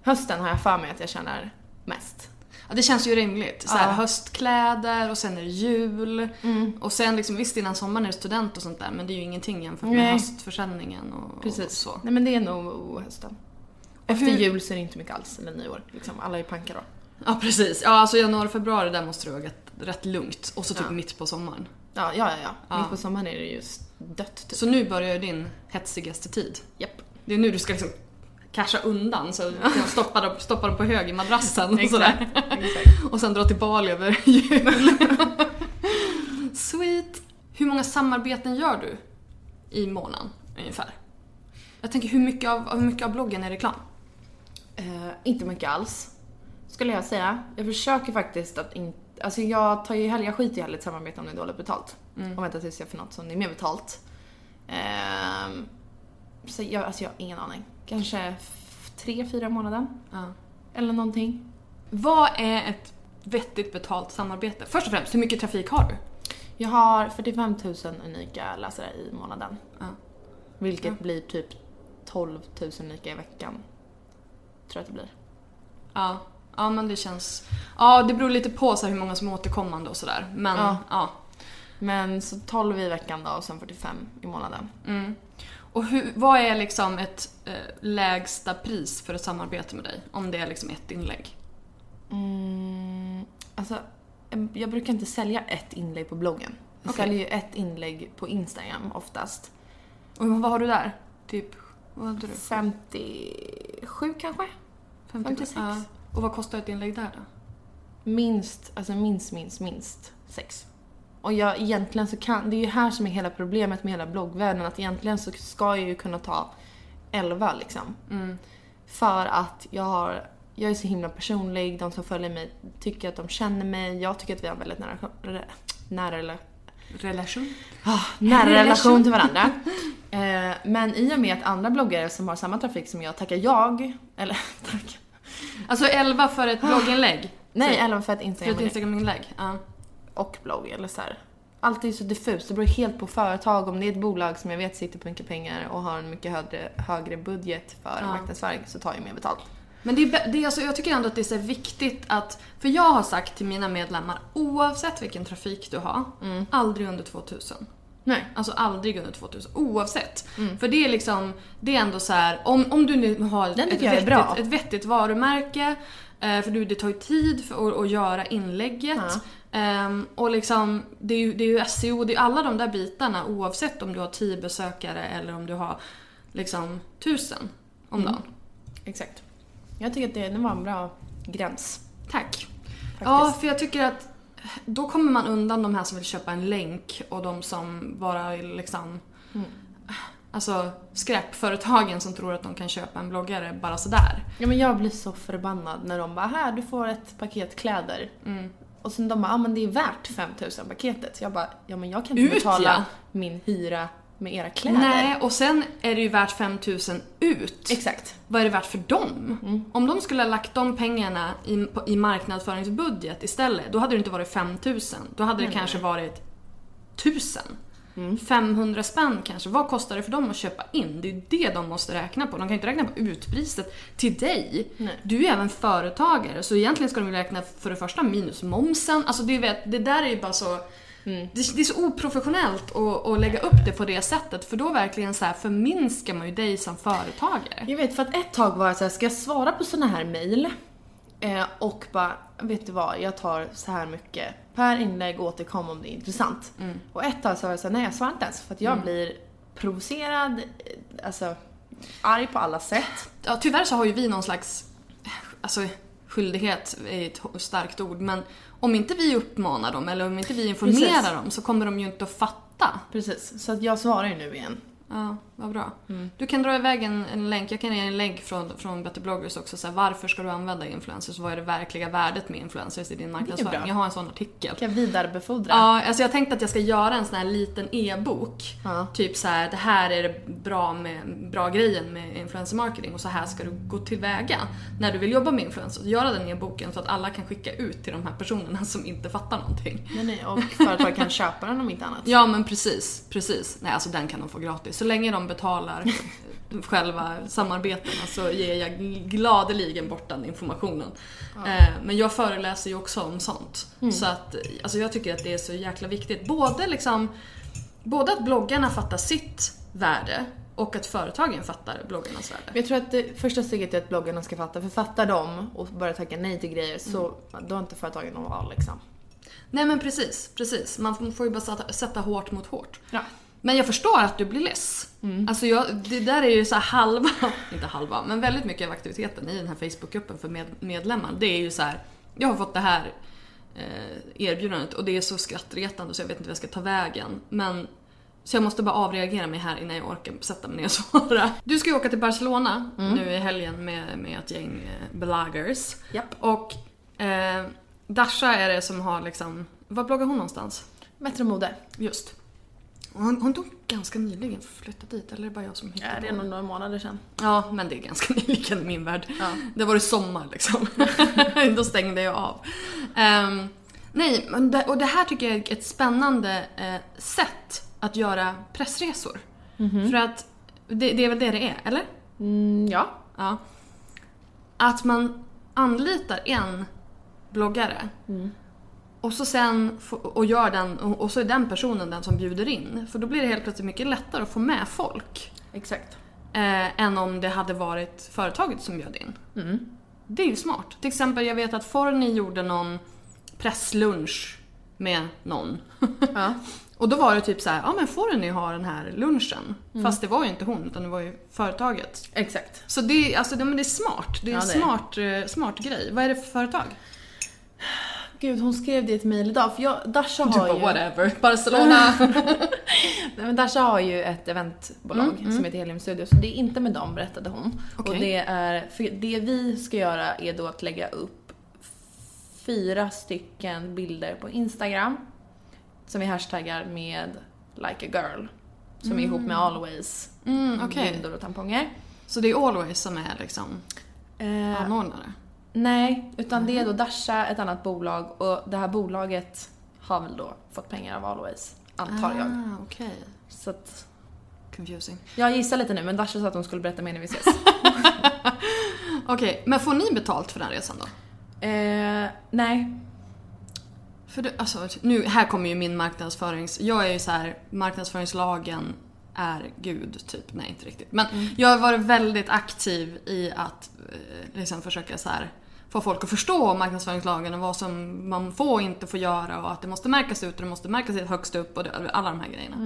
Hösten har jag för mig att jag tjänar mest. Ja, det känns ju rimligt. Så här, Ja. höstkläder och sen är det jul. Mm. Och sen liksom, visst innan sommaren är det student och sånt där men det är ju ingenting jämfört med Nej. höstförsäljningen och, Precis. och så. Nej men det är nog hösten. Efter hur- jul så är det inte mycket alls, eller nyår. Liksom. Alla är panka då. Ja precis. Ja alltså januari, februari där måste det vara rätt, rätt lugnt. Och så typ Ja. mitt på sommaren. Ja, ja, ja. ja. Ja. Mitt på sommaren är det ju dött typ. Så nu börjar ju din hetsigaste tid. Japp. Det är nu du ska liksom casha undan så kan stoppa dem, stoppa dem på hög i madrassen och sådär. Exakt. Och sen dra till Bali över jul. Sweet. Hur många samarbeten gör du i månaden ungefär? Jag tänker hur mycket av, hur mycket av bloggen är reklam? Eh, inte mycket alls. Skulle jag säga. Jag försöker faktiskt att inte... Alltså jag tar ju hellre, jag skiter ju hellre i ett samarbete om det är dåligt betalt. Mm. Och väntar tills jag får något som är mer betalt. Ehm, så jag, alltså jag har ingen aning. Kanske tre, fyra månader. Ja. Eller någonting. Vad är ett vettigt betalt samarbete? Först och främst, hur mycket trafik har du? Jag har 45 000 unika läsare i månaden. Ja. Vilket Ja. blir typ 12 000 unika i veckan. Tror jag att det blir. Ja. Ja men det känns... Ja det beror lite på så hur många som är återkommande och sådär. Men Ja. ja. Men så 12 i veckan då och sen 45 i månaden. Mm. Och hur, vad är liksom ett eh, lägsta pris för ett samarbete med dig? Om det är liksom ett inlägg. Mm, alltså, jag brukar inte sälja ett inlägg på bloggen. Jag Okej. säljer ju ett inlägg på Instagram oftast. Och vad har du där? Typ, vad hade du? 57 kanske? 56. Ja. Och vad kostar ett inlägg där då? Minst, alltså minst, minst, minst sex. Och jag egentligen så kan, det är ju här som är hela problemet med hela bloggvärlden, att egentligen så ska jag ju kunna ta 11 liksom. Mm. För att jag har, jag är så himla personlig, de som följer mig tycker att de känner mig, jag tycker att vi har en väldigt nära, re- nära eller Relation? Ah, nära relation till varandra. Eh, men i och med att andra bloggare som har samma trafik som jag tackar jag, eller tack. Alltså 11 för ett blogginlägg? Nej, För- eller för ett För ett Instagram Instagram-inlägg? Ja. och blogg eller så här. Allt är så diffust, det beror helt på företag. Om det är ett bolag som jag vet sitter på mycket pengar och har en mycket högre, högre budget för Ja. marknadsföring så tar jag mer betalt. Men det är, det är alltså, jag tycker ändå att det är så viktigt att, för jag har sagt till mina medlemmar, oavsett vilken trafik du har, Mm. aldrig under 2000. Nej. Alltså aldrig under 2000, oavsett. För det är liksom, det är ändå så här, om, om du nu har ett vettigt, ett vettigt varumärke, eh, för du, det tar ju tid för att, göra inlägget. Ehm, och liksom, det är, ju, det är ju SEO, det är alla de där bitarna oavsett om du har 10 besökare eller om du har liksom 1000 om Mm. dagen. Exakt. Jag tycker att det, det var en bra gräns. Tack. Faktiskt. Ja, för jag tycker att då kommer man undan de här som vill köpa en länk och de som bara liksom... Mm. Alltså skräpföretagen som tror att de kan köpa en bloggare bara sådär. Ja men jag blir så förbannad när de bara här du får ett paket kläder. Mm. Och sen de bara, ja men det är värt 5000 paketet. Jag bara, ja men jag kan inte Ut, betala ja. min hyra med era kläder. Nej, och sen är det ju värt 5000 ut. Exakt. Vad är det värt för dem? Mm. Om de skulle ha lagt de pengarna i, i marknadsföringsbudget istället, då hade det inte varit 5000. Då hade det Nej, kanske varit 1000. Mm. 500 spänn kanske. Vad kostar det för dem att köpa in? Det är det de måste räkna på. De kan inte räkna på utpriset till dig. Nej. Du är ju även företagare, så egentligen ska de ju räkna för det första minus momsen. Alltså det, vet, det där är ju bara så... Mm. Det, det är så oprofessionellt att, att lägga upp det på det sättet för då verkligen så här förminskar man ju dig som företagare. Jag vet för att ett tag var jag såhär, ska jag svara på såna här mail? Eh, och bara, vet du vad, jag tar så här mycket per inlägg återkom om det är intressant. Mm. Och ett tag så var jag såhär, nej jag svarar inte ens för att jag blir provocerad, eh, alltså arg på alla sätt. Ja, tyvärr så har ju vi någon slags, alltså skyldighet är ett starkt ord, men om inte vi uppmanar dem eller om inte vi informerar Precis. dem så kommer de ju inte att fatta. Precis, så att jag svarar ju nu igen. Ja, vad bra. Du kan dra iväg en, en länk, jag kan ge en länk från, från Better bloggers också. Så här, varför ska du använda influencers? Vad är det verkliga värdet med influencers i din marknadsföring? Jag har en sån artikel. Kan vidarebefordra. Ja, alltså jag tänkte att jag ska göra en sån här liten e-bok. Ja. Typ så här, det här är det bra, med, bra grejen med influencer marketing och så här ska du gå tillväga när du vill jobba med influencers. Göra den e-boken så att alla kan skicka ut till de här personerna som inte fattar någonting. Nej, nej, och företag kan köpa den om inte annat. Ja men precis, precis. Nej alltså den kan de få gratis. Så länge de betalar själva samarbetena så ger jag gladeligen bort den informationen. Eh, men jag föreläser ju också om sånt. Så att alltså jag tycker att det är så jäkla viktigt. Både liksom Både att bloggarna fattar sitt värde och att företagen fattar bloggarnas värde. Jag tror att det första steget är att bloggarna ska fatta, för fattar de och börjar tacka nej till grejer så då har inte företagen någon val liksom. Nej men precis, precis. Man får ju bara sätta, sätta hårt mot hårt. Ja. Men jag förstår att du blir less. Alltså jag, det där är ju så här halva, inte halva, men väldigt mycket av aktiviteten i den här Facebookgruppen för med, medlemmar. Det är ju så här, jag har fått det här eh, erbjudandet och det är så skrattretande så jag vet inte vad jag ska ta vägen. Men så jag måste bara avreagera mig här innan jag orkar sätta mig ner och svara. Du ska ju åka till Barcelona nu i helgen med, med ett gäng eh, bloggers. Japp. Och eh, Dasha är det som har liksom, var bloggar hon någonstans? Metro Mode. Just. Hon, hon tog ganska nyligen flyttat dit, eller är det bara jag som hittar Ja, det är nog några månader sedan. Ja, men det är ganska nyligen i min värld. Ja. Det var det sommar liksom. Då stängde jag av. Ehm, nej, och det här tycker jag är ett spännande eh, sätt att göra pressresor. För att det, det är väl det det är, eller? Mm, ja. Ja. Att man anlitar en bloggare och så sen och gör den och så är den personen den som bjuder in. För då blir det helt plötsligt mycket lättare att få med folk. Exakt. Eh, än om det hade varit företaget som bjöd in. Det är ju smart. Till exempel jag vet att Forni gjorde någon presslunch med någon. Ja. Och då var det typ så här, ja men Forni har den här lunchen. Fast det var ju inte hon utan det var ju företaget. Exakt. Så det, alltså, det, men det är smart. Det är Ja, en det är. smart, eh, smart grej. Vad är det för företag? Gud, hon skrev det i ett mejl idag för jag, Dasha Du har bara ju... whatever, Barcelona. Nej, men Dasha har ju ett eventbolag som heter Helium Studios och det är inte med dem berättade hon. Okej. Och det är, för det vi ska göra är då att lägga upp fyra stycken bilder på Instagram som vi hashtaggar med like a girl. Som är ihop med Always, Mm, okej. bindor och tamponger. Så det är Always som är liksom Eh, anordnare? Nej, utan det är då Dasha, ett annat bolag och det här bolaget har väl då fått pengar av Always, antar jag. Ah, okej. Så att, Confusing. jag gissar lite nu men Dasha sa att hon skulle berätta mer när vi ses. Okej, men får ni betalt för den resan då? Eh, nej. För det, alltså, nu, här kommer ju min marknadsförings... Jag är ju så här, marknadsföringslagen är gud, typ. Nej, inte riktigt. Men jag har varit väldigt aktiv i att eh, liksom försöka så här, få folk att förstå marknadsföringslagen och vad som man får och inte får göra och att det måste märkas ut och det måste märkas högst upp och det, alla de här grejerna.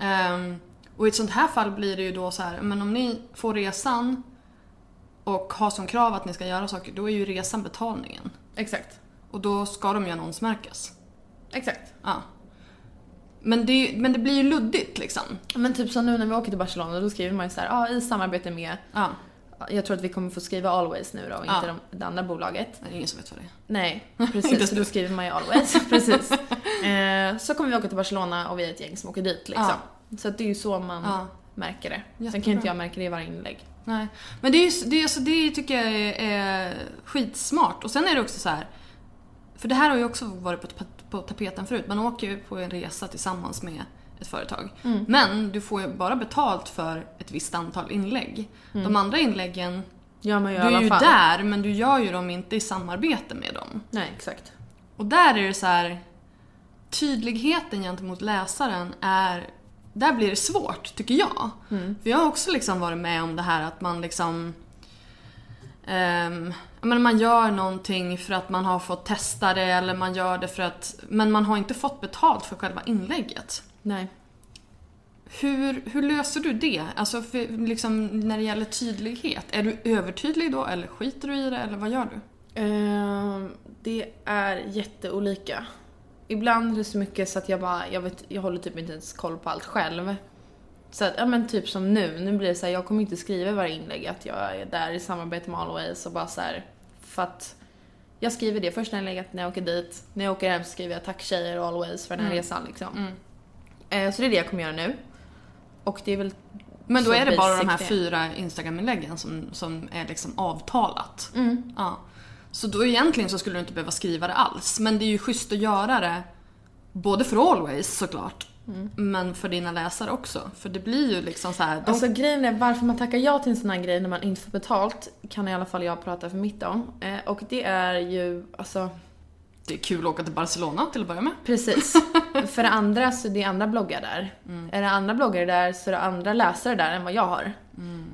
Ehm, och i ett sånt här fall blir det ju då så här, men om ni får resan och har som krav att ni ska göra saker, då är ju resan betalningen. Exakt. Och då ska de ju annonsmärkas. Exakt. Ja. Men det, men det blir ju luddigt liksom. Men typ som nu när vi åker till Barcelona, då skriver man ju så här, ja i samarbete med, Ja. Jag tror att vi kommer få skriva Always nu då, och Ja. inte de, det andra bolaget. Det är ingen som vet vad det är. Nej, precis. så då skriver man ju Always. precis. Eh, så kommer vi åka till Barcelona och vi är ett gäng som åker dit liksom. Så att det är ju så man Ja. märker det. Sen Jättebra. kan inte jag märka det i varje inlägg. Nej. Men det, är ju, det, är, alltså, det tycker jag är, är skitsmart. Och sen är det också så här. För det här har ju också varit på, på tapeten förut. Man åker ju på en resa tillsammans med ett företag. Men du får ju bara betalt för ett visst antal inlägg. De andra inläggen, Ja, men du är ju fall. där men du gör ju dem inte i samarbete med dem. Nej, exakt. Och där är det så här. Tydligheten gentemot läsaren är... Där blir det svårt, tycker jag. För jag har också liksom varit med om det här att man liksom... jag menar, man gör någonting för att man har fått testa det eller man gör det för att... Men man har inte fått betalt för själva inlägget. Nej. Hur, hur löser du det? Alltså för, liksom, när det gäller tydlighet. Är du övertydlig då eller skiter du i det eller vad gör du? Ehm, det är jätteolika. Ibland är det så mycket så att jag bara, jag, vet, jag håller typ inte ens koll på allt själv. Så att, ja men typ som nu, nu blir det så här, jag kommer inte skriva i varje inlägg att jag är där i samarbete med Always och bara så här, för att jag skriver det första inlägget när jag åker dit, när jag åker hem så skriver jag tack tjejer och Always för den här Mm. resan liksom. Mm. Eh, så det är det jag kommer göra nu. Och det är väl Men då så är det bara de här fyra Instagram-inläggen som, som är liksom avtalat. Mm. Ja. Så då egentligen så skulle du inte behöva skriva det alls. Men det är ju schysst att göra det både för Always såklart. Mm. Men för dina läsare också. För det blir ju liksom så här. De, Alltså grejen är varför man tackar ja till en sån här grej när man inte får betalt kan i alla fall jag prata för mitt om. Eh, och det är ju, alltså det är kul att åka till Barcelona till att börja med. Precis. För det andra så är det andra bloggar där. Är det andra bloggare där så är det andra läsare där än vad jag har.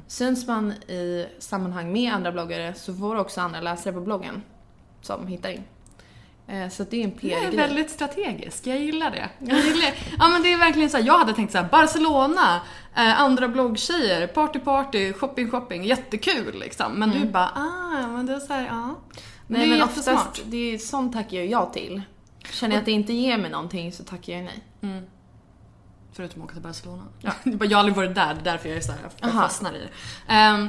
Syns man i sammanhang med andra bloggare så får du också andra läsare på bloggen som hittar in. Eh, Så det är en Det är PR-grej. väldigt strategiskt, jag gillar det. Jag gillar, ja men det är verkligen så här, jag hade tänkt så här: Barcelona, eh, andra bloggtjejer, party party, shopping shopping, jättekul liksom. Men du bara, ah, men det är så här, ja. Nej det men jättesmart. oftast, det är, sånt tackar jag ja till. Känner jag att det inte ger mig någonting så tackar jag nej. Mm. Förutom att åka till Barcelona. Ja. Jag har aldrig varit där, det är därför jag är så här, jag fastnar i det. Ehm,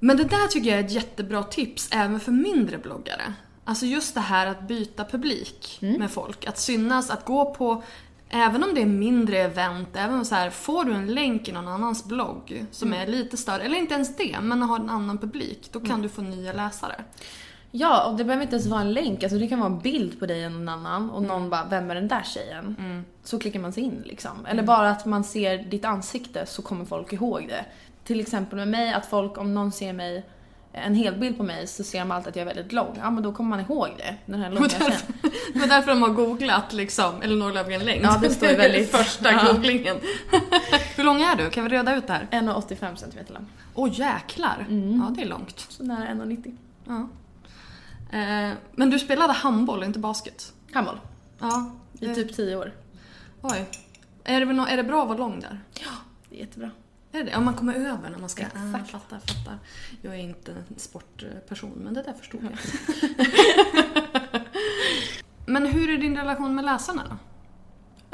men det där tycker jag är ett jättebra tips även för mindre bloggare. Alltså just det här att byta publik med folk. Att synas, att gå på Även om det är mindre event, även om så här, får du en länk i någon annans blogg som är lite större, eller inte ens det, men har en annan publik, då kan du få nya läsare. Ja, och det behöver inte ens vara en länk. Alltså det kan vara en bild på dig och någon annan och någon bara, vem är den där tjejen? Så klickar man sig in liksom. Eller bara att man ser ditt ansikte så kommer folk ihåg det. Till exempel med mig, att folk, om någon ser mig, en helbild på mig så ser de alltid att jag är väldigt lång. Ja men då kommer man ihåg det. Den här långa det var därför de har googlat liksom, eller Norra Löfgren längst. Ja, det står ju väldigt- Första Ja. googlingen. Hur lång är du? Kan vi reda ut det här? 1,85 cm lång. Åh jäklar! Ja, det är långt. Så nära 1,90. Ja. Eh, men du spelade handboll, inte basket? Handboll. Ja. I typ 10 år. Oj. Är det, är det bra att vara lång där? Det är jättebra. Är det? Om man kommer över när man ska... Exakt. Ah, fattar, fattar. Jag är inte en sportperson, men det där förstod jag. men hur är din relation med läsarna då?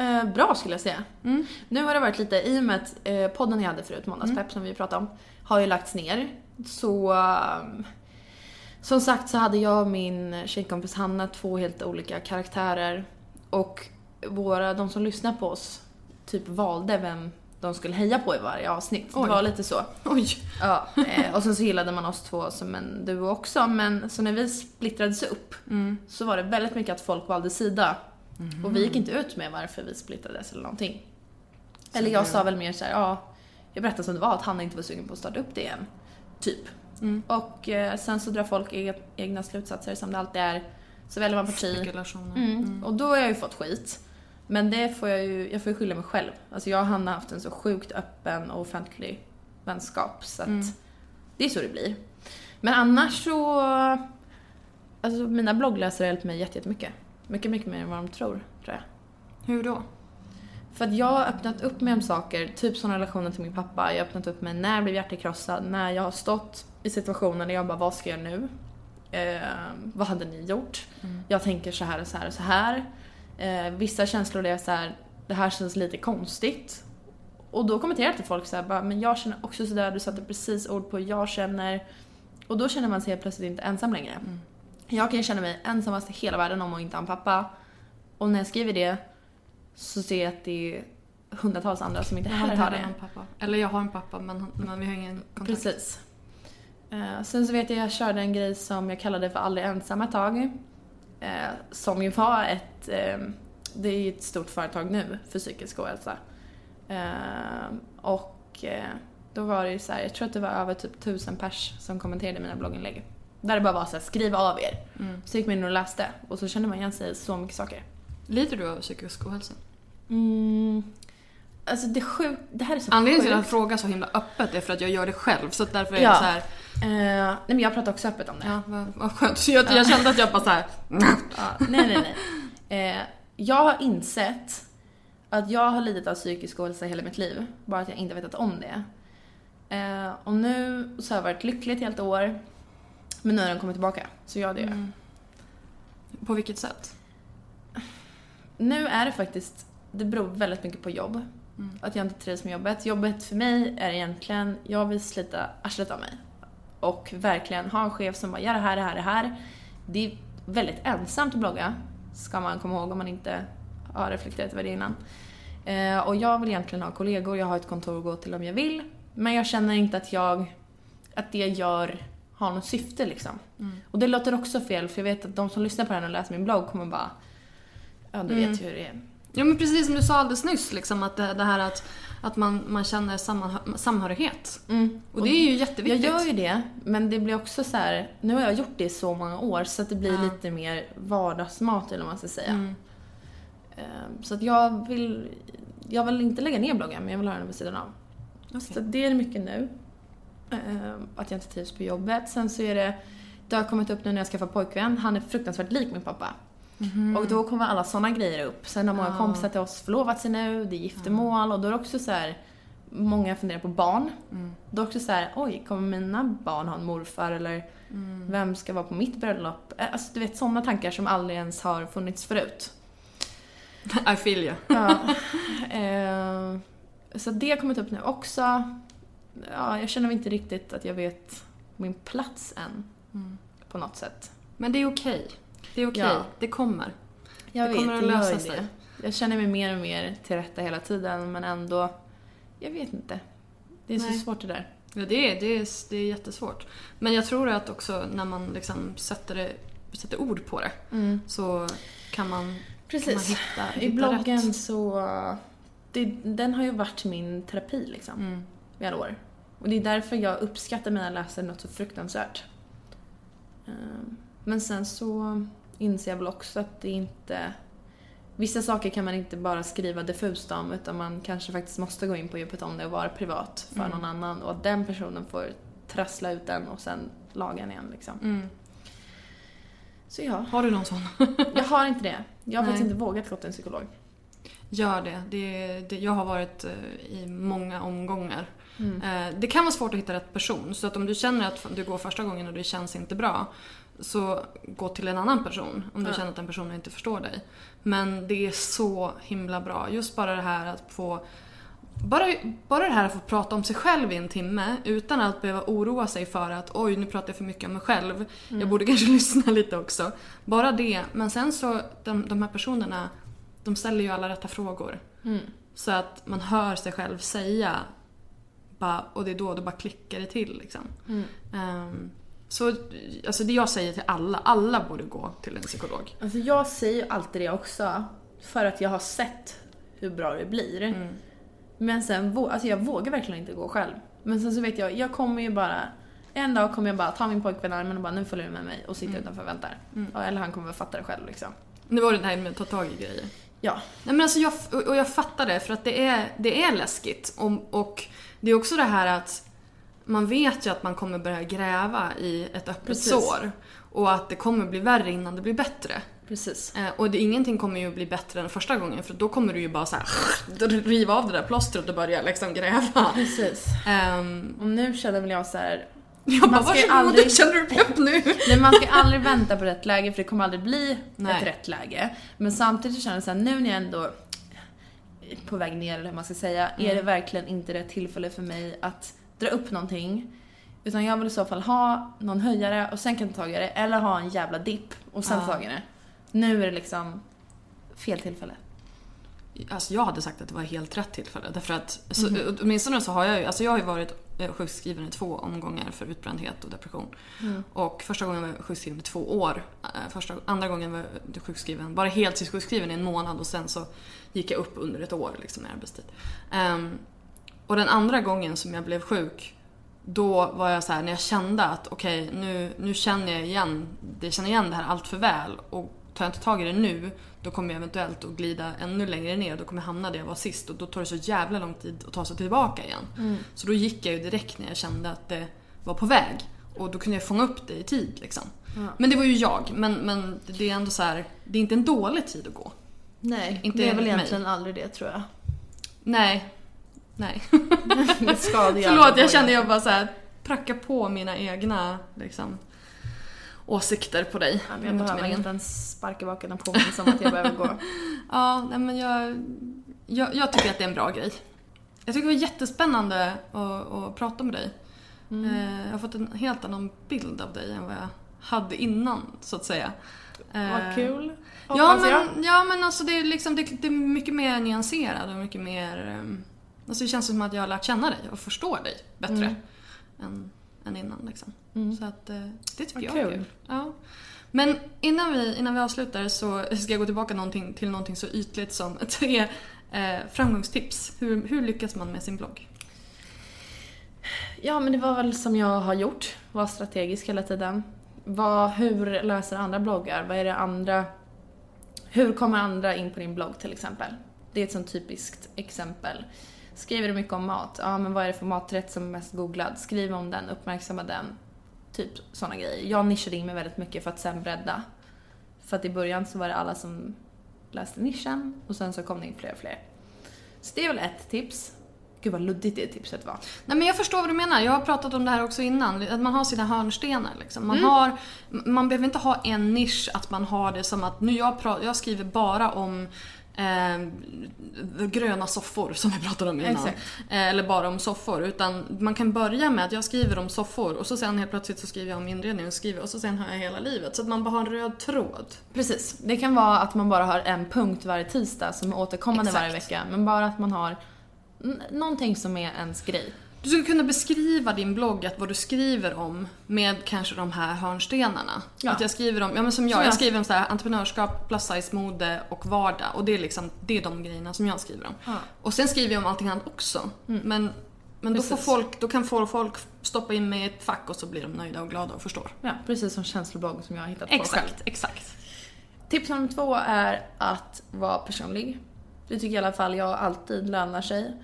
Eh, bra skulle jag säga. Mm. Nu har det varit lite, i och med att eh, podden jag hade förut, Måndagspepp, som vi pratade om, har ju lagts ner. Så ehm, som sagt så hade jag och min tjejkompis Hanna två helt olika karaktärer. Och våra, de som lyssnar på oss typ valde vem de skulle heja på i varje avsnitt. Oj. Det var lite så. Oj! Ja, eh, och sen så gillade man oss två som en duo också. Men så när vi splittrades upp Mm. så var det väldigt mycket att folk valde sida. Och vi gick inte ut med varför vi splittrades eller någonting. Eller jag sa väl mer såhär, ja, jag berättade som det var att Hanna inte var sugen på att starta upp det igen. Typ. Mm. Och eh, sen så drar folk e- egna slutsatser som det alltid är. Så väljer man parti. Spekulationer. Mm. Och då har jag ju fått skit. Men det får jag ju, jag får ju skylla mig själv. Alltså jag och Hanna har haft en så sjukt öppen och offentlig vänskap så att Mm. det är så det blir. Men annars så, alltså mina bloggläsare har hjälpt mig jätte- jättemycket. Mycket, mycket mer än vad de tror, tror jag. Hur då? För att jag har öppnat upp mig om saker, typ som relationen till min pappa. Jag har öppnat upp mig när jag blev hjärtekrossad, när jag har stått i situationer där jag bara, vad ska jag nu? Eh, vad hade ni gjort? Jag tänker så här och så här och så här. Eh, vissa känslor är så här, det här känns lite konstigt. Och då kommenterar till folk så här, bara, men jag känner också sådär, du satte precis ord på jag känner. Och då känner man sig helt plötsligt inte ensam längre. Jag kan känna mig ensammast i hela världen om att inte ha en pappa. Och när jag skriver det så ser jag att det är hundratals andra som inte heller har det. någon pappa. Eller jag har en pappa men, men vi har ingen kontakt. Precis. Eh, sen så vet jag jag körde en grej som jag kallade för aldrig ensam ett tag. Eh, som ju var ett, eh, det är ju ett stort företag nu för psykisk ohälsa. Eh, och eh, då var det ju så här, jag tror att det var över typ tusen pers som kommenterade mina blogginlägg. Där det bara var så här, skriv av er. Mm. Så gick man in och läste och så kände man igen sig i så mycket saker. Lider du av psykisk ohälsa? Mm. Alltså det sjuk, det här är så Anledningen till att jag frågar så himla öppet är för att jag gör det själv. Så därför är Ja. jag så här. Eh, nej men jag pratar också öppet om det. ja vad, vad skönt. Så jag, jag kände att jag bara så här. Ja, nej, nej, nej. Eh, jag har insett att jag har lidit av psykisk ohälsa hela mitt liv, bara att jag inte vetat om det. Eh, och nu så har jag varit lycklig ett helt år, men nu har den kommit tillbaka. Så jag det gör. Mm. På vilket sätt? Nu är det faktiskt, det beror väldigt mycket på jobb. Att jag inte trivs med jobbet. Jobbet för mig är egentligen, jag vill slita arslet av mig. Och verkligen ha en chef som bara, gör det här, det här, det här. Det är väldigt ensamt att blogga, ska man komma ihåg om man inte har reflekterat över det innan. Eh, och jag vill egentligen ha kollegor, jag har ett kontor att gå till om jag vill. Men jag känner inte att jag, att det gör, har något syfte liksom. Och det låter också fel för jag vet att de som lyssnar på den och läser min blogg kommer bara, ja du vet ju hur det är. Ja men precis som du sa alldeles nyss, liksom, att det, det här att, att man, man känner sammanhö- samhörighet. Och det är ju Jag jätteviktigt. gör ju det, men det blir också så här. nu har jag gjort det i så många år så att det blir Ja. lite mer vardagsmat eller vad man ska säga. Mm. Ehm, Så att jag vill, jag vill inte lägga ner bloggen men jag vill ha den vid sidan av. Så det är mycket nu. Ehm, Att jag inte trivs på jobbet. Sen så är det, det har kommit upp nu när jag skaffar pojkvän, han är fruktansvärt lik min pappa. Och då kommer alla såna grejer upp. Sen har många Ja. kompisar till oss förlovat sig nu, det är giftermål och då är det också så här. Många funderar på barn. Då är det också så här, oj, kommer mina barn ha en morfar eller vem ska vara på mitt bröllop? Alltså du vet sådana tankar som aldrig ens har funnits förut. I feel you. Ja. Eh, så det har kommit upp nu också. Ja, jag känner inte riktigt att jag vet min plats än. På något sätt. Men det är okej. Det är okej. Ja. Det kommer. Jag Det vet, kommer att lösa sig. det. Jag känner mig mer och mer till rätta hela tiden men ändå, jag vet inte. Det är Nej. så svårt det där. Ja, det är, det, är, det är jättesvårt. Men jag tror att också när man liksom sätter, det, sätter ord på det så kan man, kan man Precis. hitta, I hitta bloggen rätt. så, det, den har ju varit min terapi liksom. Mm. I alla år. Och det är därför jag uppskattar mina läsare något så fruktansvärt. Ehm, Men sen så inser jag väl också att det inte... Vissa saker kan man inte bara skriva diffust om utan man kanske faktiskt måste gå in på djupet om det och vara privat för någon annan och att den personen får trassla ut den och sen laga den igen liksom. Mm. Så ja, Har du någon sån? jag har inte det. Jag har Nej. faktiskt inte vågat gå till en psykolog. Gör det. det, det jag har varit eh, i många omgångar. Mm. Eh, Det kan vara svårt att hitta rätt person. Så att om du känner att du går första gången och det känns inte bra så gå till en annan person om du Ja. känner att den personen inte förstår dig. Men det är så himla bra. Just bara det här att få bara, bara det här att få prata om sig själv i en timme utan att behöva oroa sig för att oj nu pratar jag för mycket om mig själv. Jag borde kanske lyssna lite också. Bara det. Men sen så, de, de här personerna, de ställer ju alla rätta frågor. Mm. Så att man hör sig själv säga bara, och det är då det bara klickar det till liksom. Mm. Ehm, så alltså det jag säger till alla, alla borde gå till en psykolog. Alltså jag säger alltid det också för att jag har sett hur bra det blir. Mm. Men sen, alltså jag vågar verkligen inte gå själv. Men sen så vet jag, jag kommer ju bara en dag kommer jag bara ta min pojkvän i armen och bara nu följer du med mig och sitter Mm. utanför och väntar. Ja, eller han kommer väl fatta det själv liksom. Det var det här med att ta tag i grejer. Ja. Nej men alltså jag, och jag fattar det för att det är, det är läskigt. Och, och det är också det här att man vet ju att man kommer börja gräva i ett öppet Precis. sår. Och att det kommer bli värre innan det blir bättre. Precis. Eh, och det, ingenting kommer ju bli bättre än första gången för då kommer du ju bara så här, riva av det där plåstret och börja liksom gräva. Precis. Ehm, Och nu känner väl jag så här. jag bara, ska varsågod, aldrig- känner du pepp nu? Nej, man ska aldrig vänta på rätt läge för det kommer aldrig bli Nej. ett rätt läge. Men samtidigt känner jag så här, nu när jag ändå är på väg ner eller hur man ska säga, är Mm. det verkligen inte rätt tillfälle för mig att dra upp någonting. Utan jag vill i så fall ha någon höjare och sen kan jag ta det, eller ha en jävla dipp och sen Ja. det. Nu är det liksom fel tillfälle. Alltså jag hade sagt att det var helt rätt tillfälle. Därför att så, åtminstone så har jag ju, alltså jag har ju varit eh, sjukskriven i två omgångar för utbrändhet och depression. Och första gången var jag sjukskriven i två år. Eh, Första, andra gången var jag sjukskriven, bara heltidssjukskriven i en månad och sen så gick jag upp under ett år liksom i arbetstid. Ehm, och den andra gången som jag blev sjuk då var jag så här när jag kände att okej nu, nu känner jag igen, jag känner igen det här allt för väl och tar jag inte tag i det nu då kommer jag eventuellt att glida ännu längre ner då kommer jag hamna där jag var sist och då tar det så jävla lång tid att ta sig tillbaka igen. Så då gick jag ju direkt när jag kände att det var på väg och då kunde jag fånga upp det i tid liksom. Men det var ju jag, men, men det är ändå så här, det är inte en dålig tid att gå. Nej, Inte det är väl enligt mig. egentligen aldrig det tror jag. Nej. Nej. Det skadar Förlåt, jag vågen. jag bara så här pracka på mina egna liksom, åsikter på dig. Ja, Jag behöver inte ens sparka bak en påminnelse om att jag behöver gå. Ja, nej men jag, jag, jag tycker att det är en bra grej. Jag tycker det var jättespännande att, att prata med dig. Eh, Jag har fått en helt annan bild av dig än vad jag hade innan, så att säga. Eh, Vad kul. Ja jag. men, ja men alltså det är, liksom, det, det är mycket mer nyanserad och mycket mer... Alltså det känns som att jag har lärt känna dig och förstår dig bättre Mm. än, än innan. Liksom. Så att eh, det tycker Vad jag är kul. kul. Ja. Men innan vi, innan vi avslutar så ska jag gå tillbaka någonting, till någonting så ytligt som tre eh, framgångstips. Hur, hur lyckas man med sin blogg? Ja, men det var väl som jag har gjort. Var strategisk hela tiden. Vad, hur löser andra bloggar? Vad är det andra... Hur kommer andra in på din blogg till exempel? Det är ett sånt typiskt exempel. Skriver du mycket om mat? Ja, men vad är det för maträtt som är mest googlad? Skriv om den, uppmärksamma den. Typ såna grejer. Jag nischade in mig väldigt mycket för att sen bredda. För att i början så var det alla som läste nischen och sen så kom det in fler och fler. Så det är väl ett tips. Gud vad luddigt det tipset var. Nej men jag förstår vad du menar. Jag har pratat om det här också innan. Att man har sina hörnstenar. Liksom. Man, har, man behöver inte ha en nisch, att man har det som att nu jag, jag skriver bara om eh, gröna soffor som vi pratade om innan. Exakt. Eh, eller bara om soffor. Utan man kan börja med att jag skriver om soffor och så sen helt plötsligt så skriver jag om inredning och skriver och så sen har jag hela livet. Så att man bara har en röd tråd. Precis. Det kan vara att man bara har en punkt varje tisdag som är återkommande Exakt. varje vecka. Men bara att man har någonting som är ens grej. Du skulle kunna beskriva din blogg, att vad du skriver om med kanske de här hörnstenarna. Ja. Att jag skriver om, ja men som jag, jag skriver om så här, entreprenörskap, plus size mode och vardag. Och det är liksom, det är de grejerna som jag skriver om. Ja. Och sen skriver jag om allting annat också. Men, men då, får folk, då kan folk, folk stoppa in mig i ett fack och så blir de nöjda och glada och förstår. Ja, precis som känsloblogg som jag har hittat på själv. Exakt, exakt. Tips nummer två är att vara personlig. Det tycker i alla fall jag alltid lönar sig.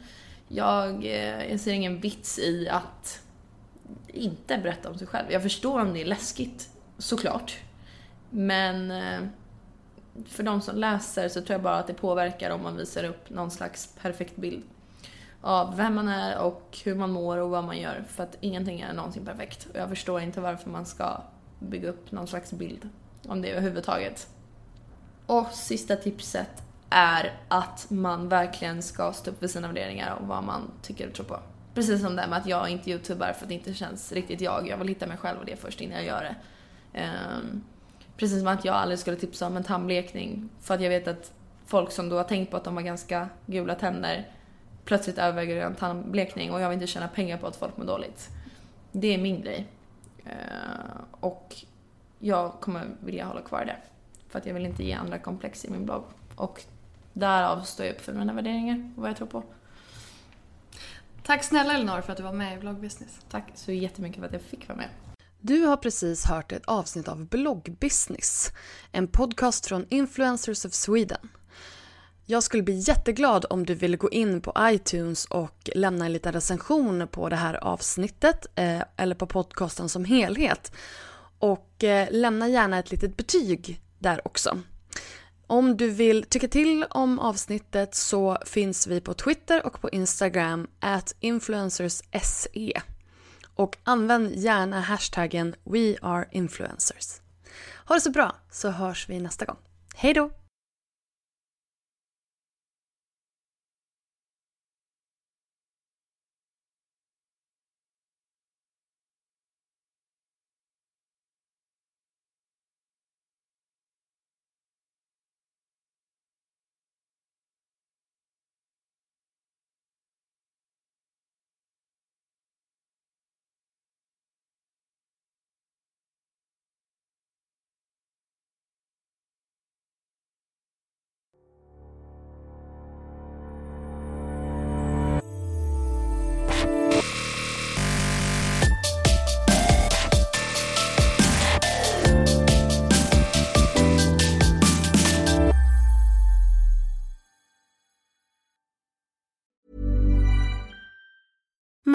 Jag, eh, jag ser ingen vits i att inte berätta om sig själv. Jag förstår om det är läskigt, såklart. Men eh, för de som läser så tror jag bara att det påverkar om man visar upp någon slags perfekt bild av vem man är och hur man mår och vad man gör. För att ingenting är någonsin perfekt. Och jag förstår inte varför man ska bygga upp någon slags bild om det överhuvudtaget. Och sista tipset är att man verkligen ska stå upp för sina värderingar och vad man tycker och tror på. Precis som det här med att jag inte youtubar för att det inte känns riktigt jag. Jag vill hitta mig själv och det först innan jag gör det. Um, precis som att jag aldrig skulle tipsa om en tandblekning för att jag vet att folk som då har tänkt på att de har ganska gula tänder plötsligt överväger en tandblekning och jag vill inte tjäna pengar på att folk mår dåligt. Det är min grej. Uh, och jag kommer vilja hålla kvar det. För att jag vill inte ge andra komplex i min blogg. Och därav står jag upp för mina värderingar och vad jag tror på. Tack snälla Elinor för att du var med i Bloggbusiness. Tack så jättemycket för att jag fick vara med. Du har precis hört ett avsnitt av Bloggbusiness, en podcast från Influencers of Sweden. Jag skulle bli jätteglad om du ville gå in på iTunes och lämna en liten recension på det här avsnittet eh, eller på podcasten som helhet. Och eh, lämna gärna ett litet betyg där också. Om du vill tycka till om avsnittet så finns vi på Twitter och på Instagram at influencersse. Och använd gärna hashtaggen WeAreInfluencers. Ha det så bra så hörs vi nästa gång. Hej då!